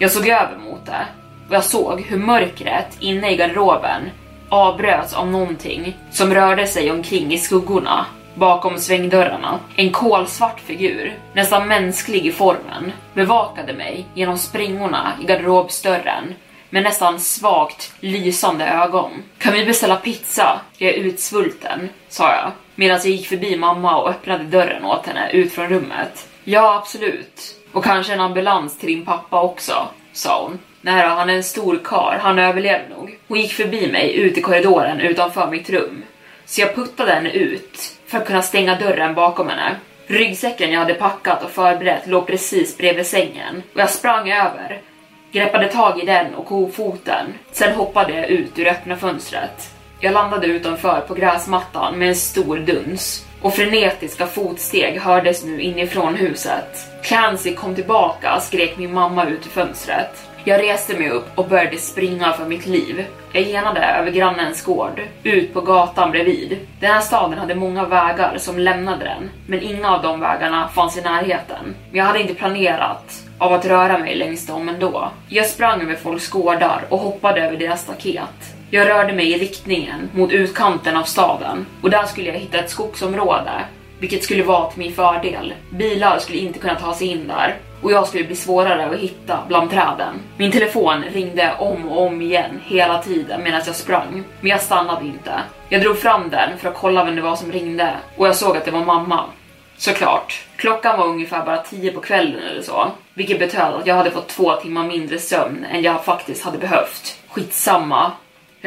Jag såg över mot det och jag såg hur mörkret inne i garderoben avbröts av någonting som rörde sig omkring i skuggorna bakom svängdörrarna. En kolsvart figur, nästan mänsklig i formen, bevakade mig genom springorna i garderobsdörren med nästan svagt lysande ögon. Kan vi beställa pizza? Jag är utsvulten, sa jag medan jag gick förbi mamma och öppnade dörren åt henne ut från rummet. Ja, absolut. Och kanske en ambulans till din pappa också, sa hon. Nej då, han är en stor kar, han överlever nog. Hon gick förbi mig ut i korridoren utanför mitt rum. Så jag puttade henne ut för att kunna stänga dörren bakom henne. Ryggsäcken jag hade packat och förberett låg precis bredvid sängen och jag sprang över, greppade tag i den och kofoten. Sen hoppade jag ut ur öppna fönstret. Jag landade utanför på gräsmattan med en stor duns och frenetiska fotsteg hördes nu inifrån huset. Clancy kom tillbaka, skrek min mamma ut ur fönstret. Jag reste mig upp och började springa för mitt liv. Jag genade över grannens gård, ut på gatan bredvid. Den här staden hade många vägar som lämnade den, men inga av de vägarna fanns i närheten. Jag hade inte planerat av att röra mig längs dem ändå. Jag sprang över folks gårdar och hoppade över deras staket. Jag rörde mig i riktningen mot utkanten av staden och där skulle jag hitta ett skogsområde, vilket skulle vara till min fördel. Bilar skulle inte kunna ta sig in där och jag skulle bli svårare att hitta bland träden. Min telefon ringde om och om igen hela tiden medan jag sprang, men jag stannade inte. Jag drog fram den för att kolla vem det var som ringde och jag såg att det var mamma. Såklart. Klockan var ungefär bara 10 på kvällen eller så. vilket betöd att jag hade fått två timmar mindre sömn än jag faktiskt hade behövt. Skitsamma.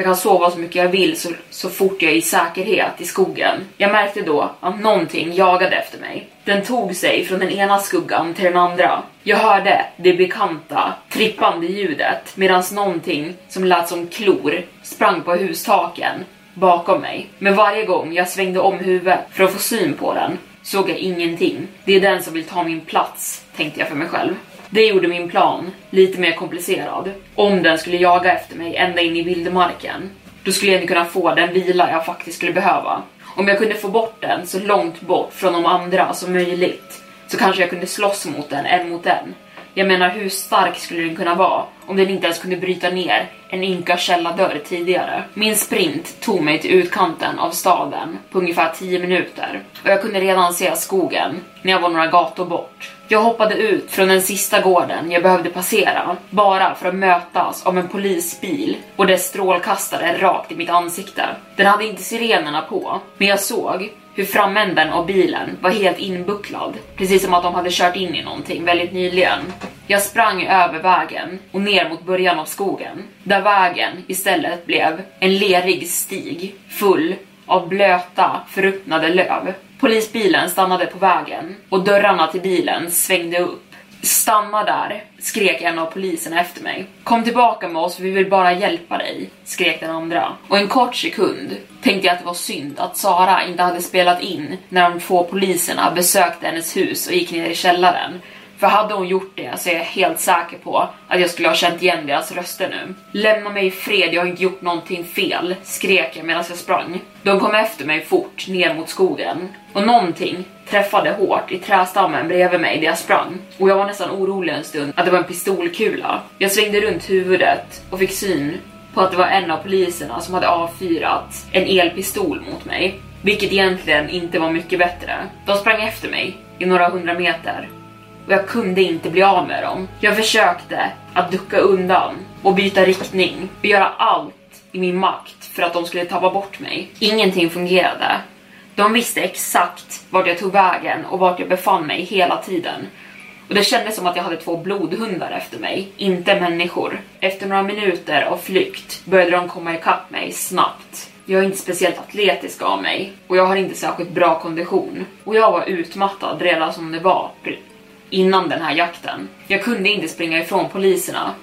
Jag kan sova så mycket jag vill så, så fort jag är i säkerhet i skogen. Jag märkte då att någonting jagade efter mig. Den tog sig från den ena skuggan till den andra. Jag hörde det bekanta, trippande ljudet medan någonting som lät som klor sprang på hustaken bakom mig. Men varje gång jag svängde om huvudet för att få syn på den såg jag ingenting. Det är den som vill ta min plats, tänkte jag för mig själv. Det gjorde min plan lite mer komplicerad. Om den skulle jaga efter mig ända in i vildmarken, då skulle jag inte kunna få den vila jag faktiskt skulle behöva. Om jag kunde få bort den så långt bort från de andra som möjligt, så kanske jag kunde slåss mot den en mot en. Jag menar, hur stark skulle den kunna vara om den inte ens kunde bryta ner en ynka källardörr tidigare? Min sprint tog mig till utkanten av staden på ungefär 10 minuter och jag kunde redan se skogen när jag var några gator bort. Jag hoppade ut från den sista gården jag behövde passera bara för att mötas av en polisbil och dess strålkastare rakt i mitt ansikte. Den hade inte sirenerna på, men jag såg hur framänden av bilen var helt inbucklad, precis som att de hade kört in i någonting väldigt nyligen. Jag sprang över vägen och ner mot början av skogen, där vägen istället blev en lerig stig full av blöta, förruttnade löv. Polisbilen stannade på vägen och dörrarna till bilen svängde upp. Stanna där, skrek en av poliserna efter mig. Kom tillbaka med oss, vi vill bara hjälpa dig, skrek den andra. Och en kort sekund tänkte jag att det var synd att Sara inte hade spelat in när de två poliserna besökte hennes hus och gick ner i källaren. För hade hon gjort det så är jag helt säker på att jag skulle ha känt igen deras röster nu. Lämna mig i fred, jag har inte gjort någonting fel, skrek jag medan jag sprang. De kom efter mig fort ner mot skogen och någonting träffade hårt i trästammen bredvid mig där jag sprang och jag var nästan orolig en stund att det var en pistolkula. Jag svängde runt huvudet och fick syn på att det var en av poliserna som hade avfyrat en elpistol mot mig, vilket egentligen inte var mycket bättre. De sprang efter mig i några hundra meter och jag kunde inte bli av med dem. Jag försökte att ducka undan och byta riktning och göra allt i min makt för att de skulle tappa bort mig. Ingenting fungerade. De visste exakt vart jag tog vägen och vart jag befann mig hela tiden. Och det kändes som att jag hade två blodhundar efter mig, inte människor. Efter några minuter av flykt började de komma ikapp mig snabbt. Jag är inte speciellt atletisk av mig och jag har inte särskilt bra kondition. Och jag var utmattad redan som det var innan den här jakten. Jag kunde inte springa ifrån poliserna.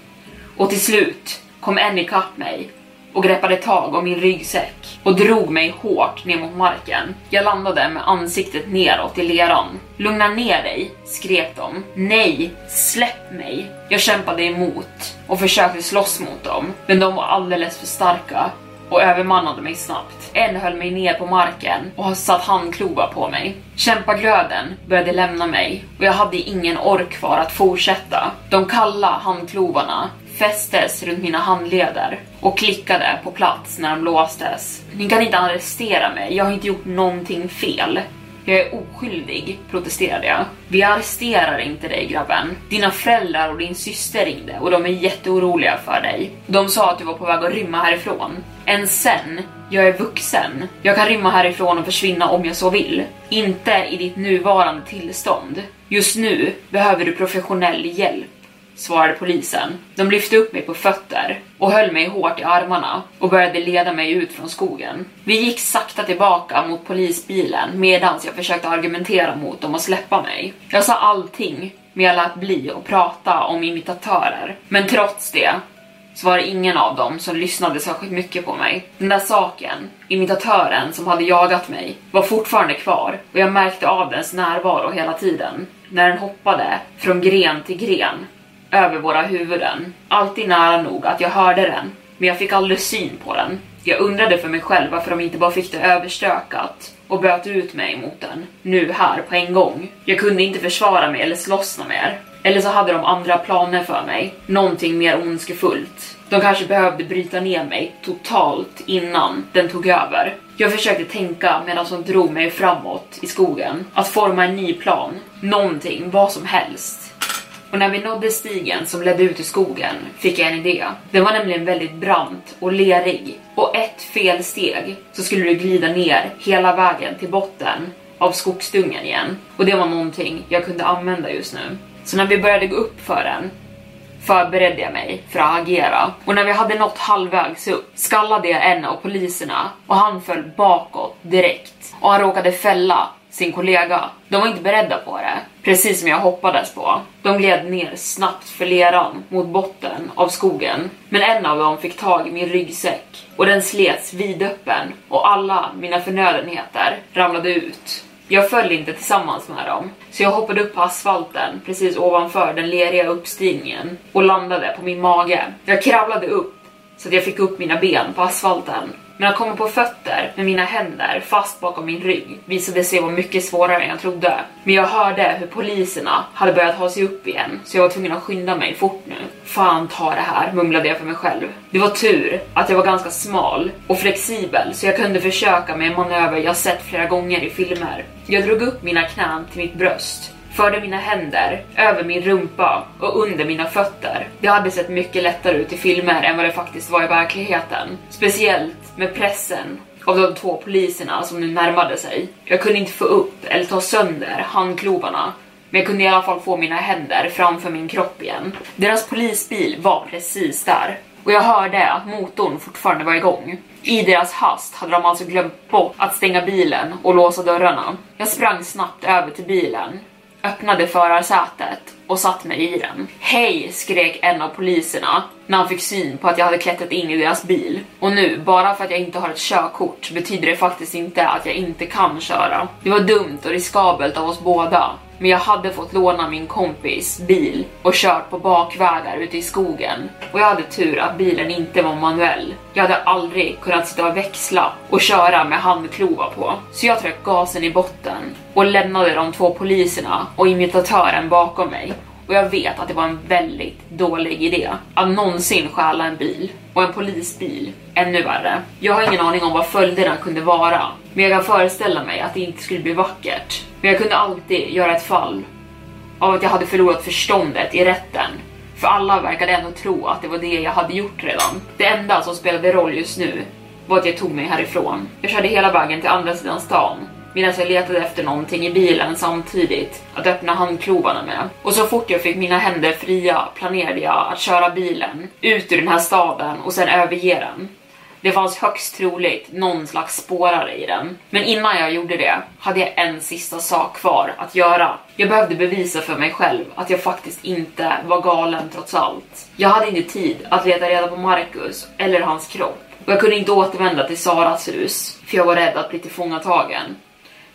Och till slut kom en ikapp mig och greppade tag om min ryggsäck och drog mig hårt ner mot marken. Jag landade med ansiktet neråt i leran. Lugna ner dig, skrek de. Nej, släpp mig. Jag kämpade emot och försökte slåss mot dem, men de var alldeles för starka och övermannade mig snabbt. En höll mig ner på marken och har satt handklovar på mig. Kämpaglöden började lämna mig och jag hade ingen ork kvar att fortsätta. De kalla handklovarna fästes runt mina handleder och klickade på plats när de låstes. Ni kan inte arrestera mig, jag har inte gjort någonting fel. Jag är oskyldig, protesterade jag. Vi arresterar inte dig grabben. Dina föräldrar och din syster ringde och de är jätteoroliga för dig. De sa att du var på väg att rymma härifrån. Än sen, jag är vuxen. Jag kan rymma härifrån och försvinna om jag så vill. Inte i ditt nuvarande tillstånd. Just nu behöver du professionell hjälp svarade polisen. De lyfte upp mig på fötter och höll mig hårt i armarna och började leda mig ut från skogen. Vi gick sakta tillbaka mot polisbilen medan jag försökte argumentera mot dem och släppa mig. Jag sa allting, men jag lät bli att prata om imitatörer. Men trots det så var det ingen av dem som lyssnade särskilt mycket på mig. Den där saken, imitatören som hade jagat mig, var fortfarande kvar och jag märkte av dens närvaro hela tiden. När den hoppade från gren till gren över våra huvuden. Alltid nära nog att jag hörde den, men jag fick aldrig syn på den. Jag undrade för mig själv varför de inte bara fick det överstökat och böt ut mig mot den, nu här på en gång. Jag kunde inte försvara mig eller slåss mer. Eller så hade de andra planer för mig, någonting mer ondskefullt. De kanske behövde bryta ner mig totalt innan den tog över. Jag försökte tänka medan de drog mig framåt i skogen, att forma en ny plan, någonting, vad som helst. Och när vi nådde stigen som ledde ut i skogen fick jag en idé. Den var nämligen väldigt brant och lerig och ett fel steg så skulle du glida ner hela vägen till botten av skogsdungen igen. Och det var någonting jag kunde använda just nu. Så när vi började gå upp för den förberedde jag mig för att agera och när vi hade nått halvvägs upp skallade jag en av poliserna och han föll bakåt direkt och han råkade fälla sin kollega. De var inte beredda på det, precis som jag hoppades på. De gled ner snabbt för leran mot botten av skogen, men en av dem fick tag i min ryggsäck och den slets vidöppen och alla mina förnödenheter ramlade ut. Jag föll inte tillsammans med dem, så jag hoppade upp på asfalten precis ovanför den leriga uppstigningen och landade på min mage. Jag kravlade upp så att jag fick upp mina ben på asfalten. Men att komma på fötter med mina händer fast bakom min rygg visade sig vara mycket svårare än jag trodde. Men jag hörde hur poliserna hade börjat ha sig upp igen, så jag var tvungen att skynda mig fort nu. Fan ta det här, mumlade jag för mig själv. Det var tur att jag var ganska smal och flexibel så jag kunde försöka med en manöver jag sett flera gånger i filmer. Jag drog upp mina knän till mitt bröst förde mina händer över min rumpa och under mina fötter. Det hade sett mycket lättare ut i filmer än vad det faktiskt var i verkligheten. Speciellt med pressen av de två poliserna som nu närmade sig. Jag kunde inte få upp eller ta sönder handklovarna men jag kunde i alla fall få mina händer framför min kropp igen. Deras polisbil var precis där och jag hörde att motorn fortfarande var igång. I deras hast hade de alltså glömt bort att stänga bilen och låsa dörrarna. Jag sprang snabbt över till bilen öppnade förarsätet och satt mig i den. Hej! skrek en av poliserna när han fick syn på att jag hade klättrat in i deras bil. Och nu, bara för att jag inte har ett körkort betyder det faktiskt inte att jag inte kan köra. Det var dumt och riskabelt av oss båda, men jag hade fått låna min kompis bil och kört på bakvägar ute i skogen. Och jag hade tur att bilen inte var manuell. Jag hade aldrig kunnat sitta och växla och köra med handklova på. Så jag tryckte gasen i botten och lämnade de två poliserna och imitatören bakom mig. Och jag vet att det var en väldigt dålig idé att någonsin stjäla en bil. Och en polisbil, ännu värre. Jag har ingen aning om vad följderna kunde vara, men jag kan föreställa mig att det inte skulle bli vackert. Men jag kunde alltid göra ett fall av att jag hade förlorat förståndet i rätten. För alla verkade ändå tro att det var det jag hade gjort redan. Det enda som spelade roll just nu var att jag tog mig härifrån. Jag körde hela vägen till andra sidan stan medan jag letade efter någonting i bilen samtidigt att öppna handklovarna med. Och så fort jag fick mina händer fria planerade jag att köra bilen ut ur den här staden och sen överge den. Det fanns högst troligt någon slags spårare i den. Men innan jag gjorde det hade jag en sista sak kvar att göra. Jag behövde bevisa för mig själv att jag faktiskt inte var galen trots allt. Jag hade inte tid att leta reda på Marcus eller hans kropp. Och jag kunde inte återvända till Saras hus, för jag var rädd att bli tillfångatagen.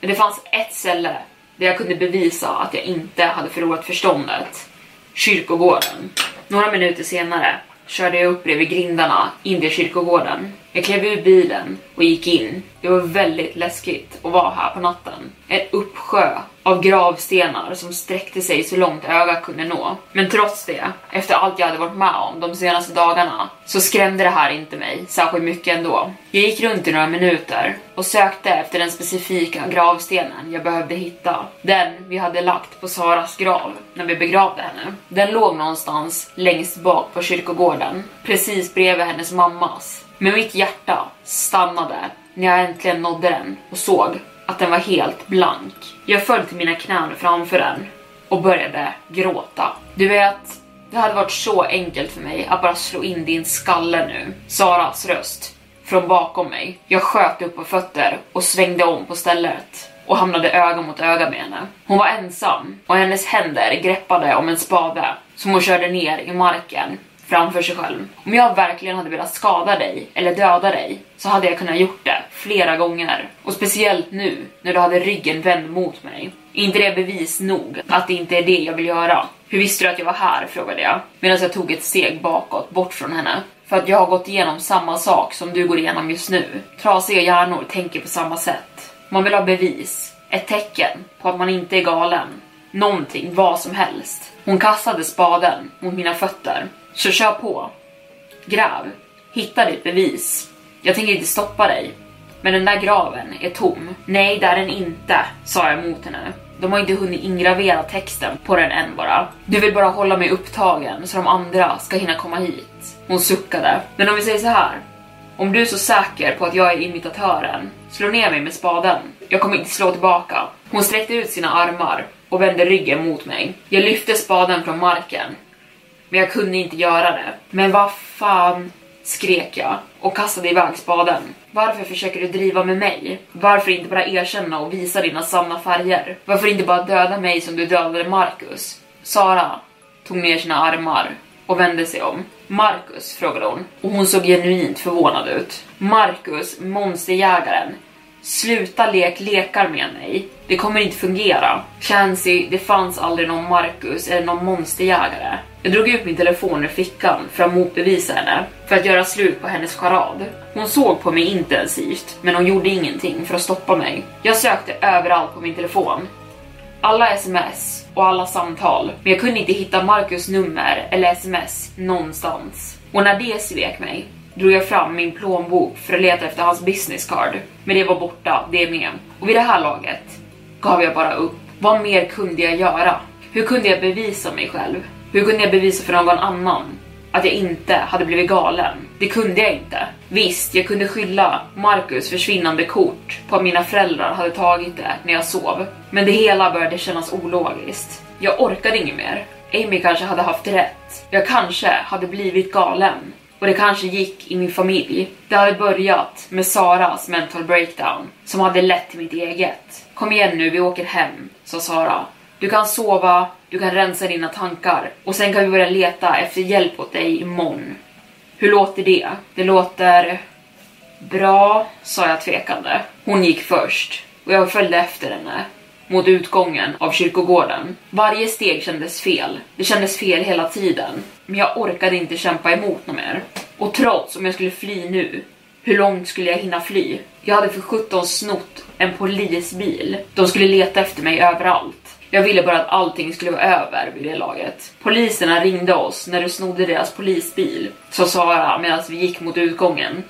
Men det fanns ett ställe där jag kunde bevisa att jag inte hade förlorat förståndet. Kyrkogården. Några minuter senare körde jag upp bredvid grindarna in till kyrkogården. Jag klev ur bilen och gick in. Det var väldigt läskigt att vara här på natten. En uppsjö av gravstenar som sträckte sig så långt ögat kunde nå. Men trots det, efter allt jag hade varit med om de senaste dagarna, så skrämde det här inte mig särskilt mycket ändå. Jag gick runt i några minuter och sökte efter den specifika gravstenen jag behövde hitta. Den vi hade lagt på Saras grav när vi begravde henne. Den låg någonstans längst bak på kyrkogården, precis bredvid hennes mammas. Men mitt hjärta stannade när jag äntligen nådde den och såg att den var helt blank. Jag föll till mina knän framför den och började gråta. Du vet, det hade varit så enkelt för mig att bara slå in din skalle nu. Saras röst från bakom mig. Jag sköt upp på fötter och svängde om på stället och hamnade öga mot öga med henne. Hon var ensam och hennes händer greppade om en spade som hon körde ner i marken framför sig själv. Om jag verkligen hade velat skada dig eller döda dig så hade jag kunnat gjort det flera gånger. Och speciellt nu när du hade ryggen vänd mot mig. Är inte det bevis nog att det inte är det jag vill göra? Hur visste du att jag var här? frågade jag medan jag tog ett steg bakåt bort från henne. För att jag har gått igenom samma sak som du går igenom just nu. Trasiga hjärnor tänker på samma sätt. Man vill ha bevis, ett tecken på att man inte är galen. Någonting, vad som helst. Hon kastade spaden mot mina fötter så kör på. Gräv. Hitta ditt bevis. Jag tänker inte stoppa dig. Men den där graven är tom. Nej, det är den inte, sa jag mot henne. De har inte hunnit ingravera texten på den än bara. Du vill bara hålla mig upptagen så de andra ska hinna komma hit. Hon suckade. Men om vi säger så här. Om du är så säker på att jag är imitatören, slå ner mig med spaden. Jag kommer inte slå tillbaka. Hon sträckte ut sina armar och vände ryggen mot mig. Jag lyfte spaden från marken. Men jag kunde inte göra det. Men vad fan, skrek jag och kastade iväg spaden. Varför försöker du driva med mig? Varför inte bara erkänna och visa dina sanna färger? Varför inte bara döda mig som du dödade Marcus? Sara tog ner sina armar och vände sig om. Marcus, frågade hon och hon såg genuint förvånad ut. Marcus, monsterjägaren. Sluta lek lekar med mig. Det kommer inte fungera. Clancy, det fanns aldrig någon Marcus eller någon monsterjägare. Jag drog ut min telefon ur fickan för att motbevisa henne, för att göra slut på hennes charad. Hon såg på mig intensivt, men hon gjorde ingenting för att stoppa mig. Jag sökte överallt på min telefon. Alla sms och alla samtal, men jag kunde inte hitta Marcus nummer eller sms någonstans. Och när det svek mig drog jag fram min plånbok för att leta efter hans business card. Men det var borta, det med. Och vid det här laget gav jag bara upp. Vad mer kunde jag göra? Hur kunde jag bevisa mig själv? Hur kunde jag bevisa för någon annan att jag inte hade blivit galen? Det kunde jag inte. Visst, jag kunde skylla Marcus försvinnande kort på att mina föräldrar hade tagit det när jag sov. Men det hela började kännas ologiskt. Jag orkade inget mer. Amy kanske hade haft rätt. Jag kanske hade blivit galen. Och det kanske gick i min familj. Det hade börjat med Saras mental breakdown som hade lett till mitt eget. Kom igen nu, vi åker hem, sa Sara. Du kan sova, du kan rensa dina tankar och sen kan vi börja leta efter hjälp åt dig imorgon. Hur låter det? Det låter bra, sa jag tvekande. Hon gick först och jag följde efter henne mot utgången av kyrkogården. Varje steg kändes fel. Det kändes fel hela tiden. Men jag orkade inte kämpa emot något mer. Och trots om jag skulle fly nu, hur långt skulle jag hinna fly? Jag hade för 17 snott en polisbil. De skulle leta efter mig överallt. Jag ville bara att allting skulle vara över vid det laget. Poliserna ringde oss när du snodde deras polisbil, sa Sara medan vi gick mot utgången.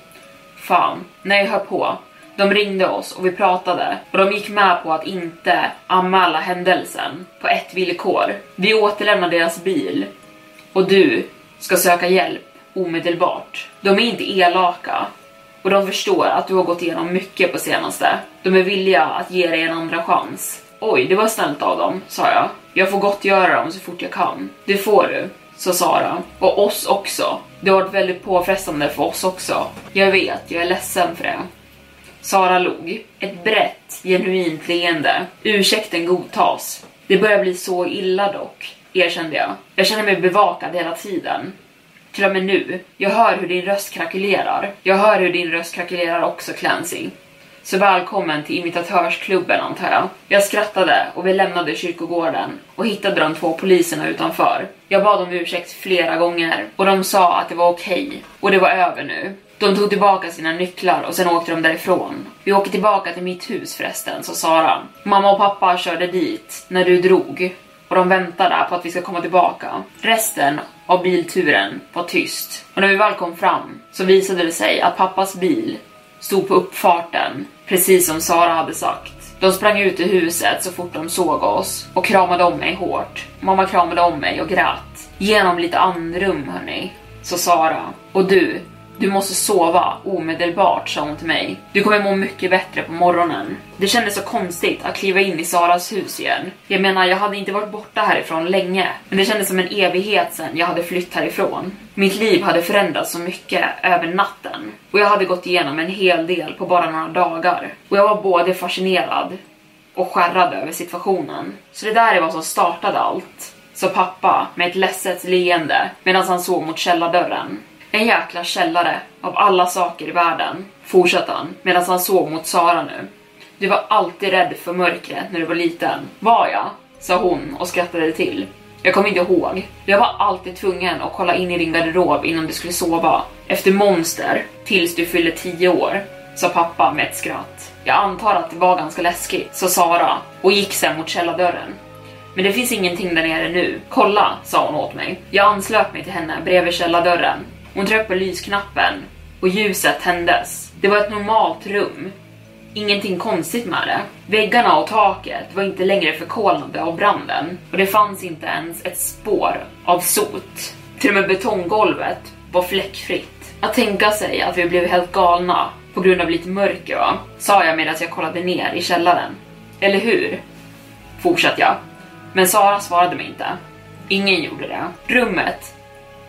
Fan, nej hör på. De ringde oss och vi pratade och de gick med på att inte anmäla händelsen på ett villkor. Vi återlämnar deras bil och du ska söka hjälp omedelbart. De är inte elaka och de förstår att du har gått igenom mycket på senaste. De är villiga att ge dig en andra chans. Oj, det var snällt av dem, sa jag. Jag får gottgöra dem så fort jag kan. Det får du, sa Sara. Och oss också. Det har varit väldigt påfrestande för oss också. Jag vet, jag är ledsen för det. Sara log. Ett brett, genuint leende. Ursäkten godtas. Det börjar bli så illa dock, erkände jag. Jag känner mig bevakad hela tiden. Till och med nu. Jag hör hur din röst krackelerar. Jag hör hur din röst krackelerar också, Clancy. Så välkommen till imitatörsklubben antar jag. Jag skrattade och vi lämnade kyrkogården och hittade de två poliserna utanför. Jag bad om ursäkt flera gånger och de sa att det var okej okay. och det var över nu. De tog tillbaka sina nycklar och sen åkte de därifrån. Vi åker tillbaka till mitt hus förresten, sa Sara. Mamma och pappa körde dit när du drog och de väntade på att vi ska komma tillbaka. Resten av bilturen var tyst och när vi väl kom fram så visade det sig att pappas bil stod på uppfarten, precis som Sara hade sagt. De sprang ut ur huset så fort de såg oss och kramade om mig hårt. Mamma kramade om mig och grät. Genom lite andrum hörni, sa Sara. Och du, du måste sova omedelbart, sa hon till mig. Du kommer må mycket bättre på morgonen. Det kändes så konstigt att kliva in i Saras hus igen. Jag menar, jag hade inte varit borta härifrån länge, men det kändes som en evighet sen jag hade flytt härifrån. Mitt liv hade förändrats så mycket över natten och jag hade gått igenom en hel del på bara några dagar. Och jag var både fascinerad och skärrad över situationen. Så det där är vad som startade allt, sa pappa med ett ledset leende medan han såg mot källardörren. En jäkla källare av alla saker i världen, fortsatte han medan han såg mot Sara nu. Du var alltid rädd för mörkret när du var liten. Var jag? sa hon och skrattade till. Jag kommer inte ihåg. Jag var alltid tvungen att kolla in i din garderob innan du skulle sova. Efter monster, tills du fyllde 10 år, sa pappa med ett skratt. Jag antar att det var ganska läskigt, sa Sara och gick sen mot källardörren. Men det finns ingenting där nere nu. Kolla, sa hon åt mig. Jag anslöt mig till henne bredvid källardörren hon tryckte på lysknappen och ljuset tändes. Det var ett normalt rum. Ingenting konstigt med det. Väggarna och taket var inte längre förkolnade av branden och det fanns inte ens ett spår av sot. Till och med betonggolvet var fläckfritt. Att tänka sig att vi blev helt galna på grund av lite mörker va? Sa jag medan jag kollade ner i källaren. Eller hur? Fortsatte jag. Men Sara svarade mig inte. Ingen gjorde det. Rummet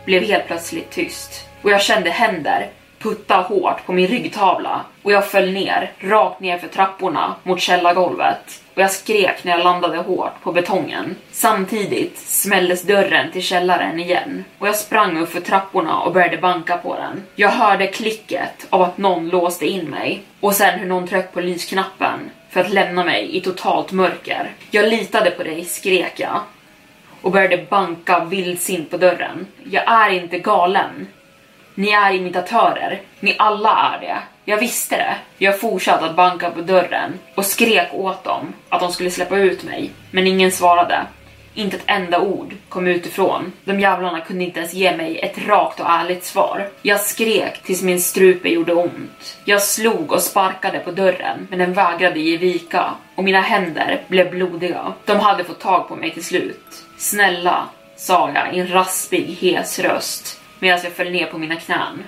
blev helt plötsligt tyst och jag kände händer putta hårt på min ryggtavla och jag föll ner, rakt ner för trapporna mot källargolvet och jag skrek när jag landade hårt på betongen. Samtidigt smälldes dörren till källaren igen och jag sprang upp för trapporna och började banka på den. Jag hörde klicket av att någon låste in mig och sen hur någon tryckte på lysknappen för att lämna mig i totalt mörker. Jag litade på dig, skrek jag och började banka vildsint på dörren. Jag är inte galen. Ni är imitatörer. Ni alla är det. Jag visste det. Jag fortsatte att banka på dörren och skrek åt dem att de skulle släppa ut mig. Men ingen svarade. Inte ett enda ord kom utifrån. De jävlarna kunde inte ens ge mig ett rakt och ärligt svar. Jag skrek tills min strupe gjorde ont. Jag slog och sparkade på dörren, men den vägrade ge vika och mina händer blev blodiga. De hade fått tag på mig till slut. Snälla, sa jag i en raspig, hes röst medan jag föll ner på mina knän.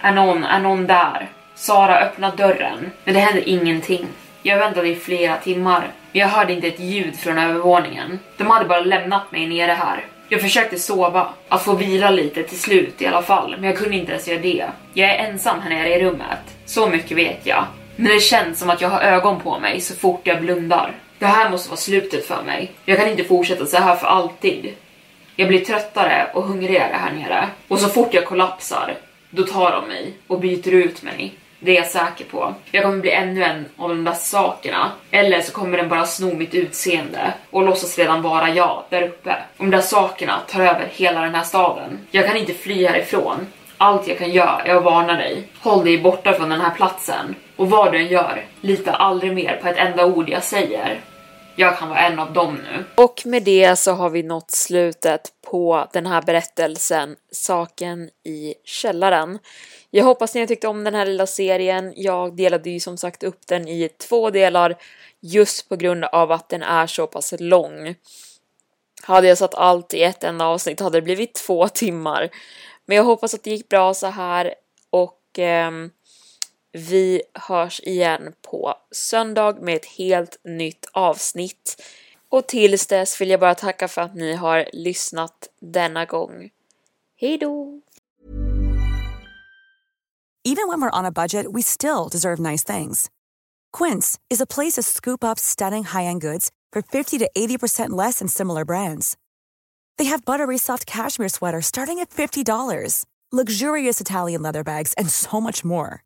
Är någon, är någon där? Sara öppnade dörren, men det hände ingenting. Jag väntade i flera timmar, men jag hörde inte ett ljud från övervåningen. De hade bara lämnat mig nere här. Jag försökte sova, att få vila lite till slut i alla fall, men jag kunde inte ens göra det. Jag är ensam här nere i rummet, så mycket vet jag. Men det känns som att jag har ögon på mig så fort jag blundar. Det här måste vara slutet för mig. Jag kan inte fortsätta så här för alltid. Jag blir tröttare och hungrigare här nere. Och så fort jag kollapsar, då tar de mig och byter ut mig. Det är jag säker på. Jag kommer bli ännu en av de där sakerna. Eller så kommer den bara sno mitt utseende och låtsas redan vara jag där uppe. De där sakerna tar över hela den här staden. Jag kan inte fly härifrån. Allt jag kan göra är att varna dig. Håll dig borta från den här platsen. Och vad du än gör, lita aldrig mer på ett enda ord jag säger. Jag kan vara en av dem nu. Och med det så har vi nått slutet på den här berättelsen Saken i källaren. Jag hoppas ni har tyckt om den här lilla serien. Jag delade ju som sagt upp den i två delar just på grund av att den är så pass lång. Hade jag satt allt i ett enda avsnitt hade det blivit två timmar. Men jag hoppas att det gick bra så här och eh, vi hörs igen på söndag med ett helt nytt avsnitt. Och tills dess vill jag bara tacka för att ni har lyssnat denna gång. Hej då! Even when we're on a budget we still deserve nice things. Quince is a place to scoop up stunning high-end goods for 50 to 80% less than similar brands. They have buttery soft cashmere sweaters starting at $50, luxurious Italian leather bags, and so much more.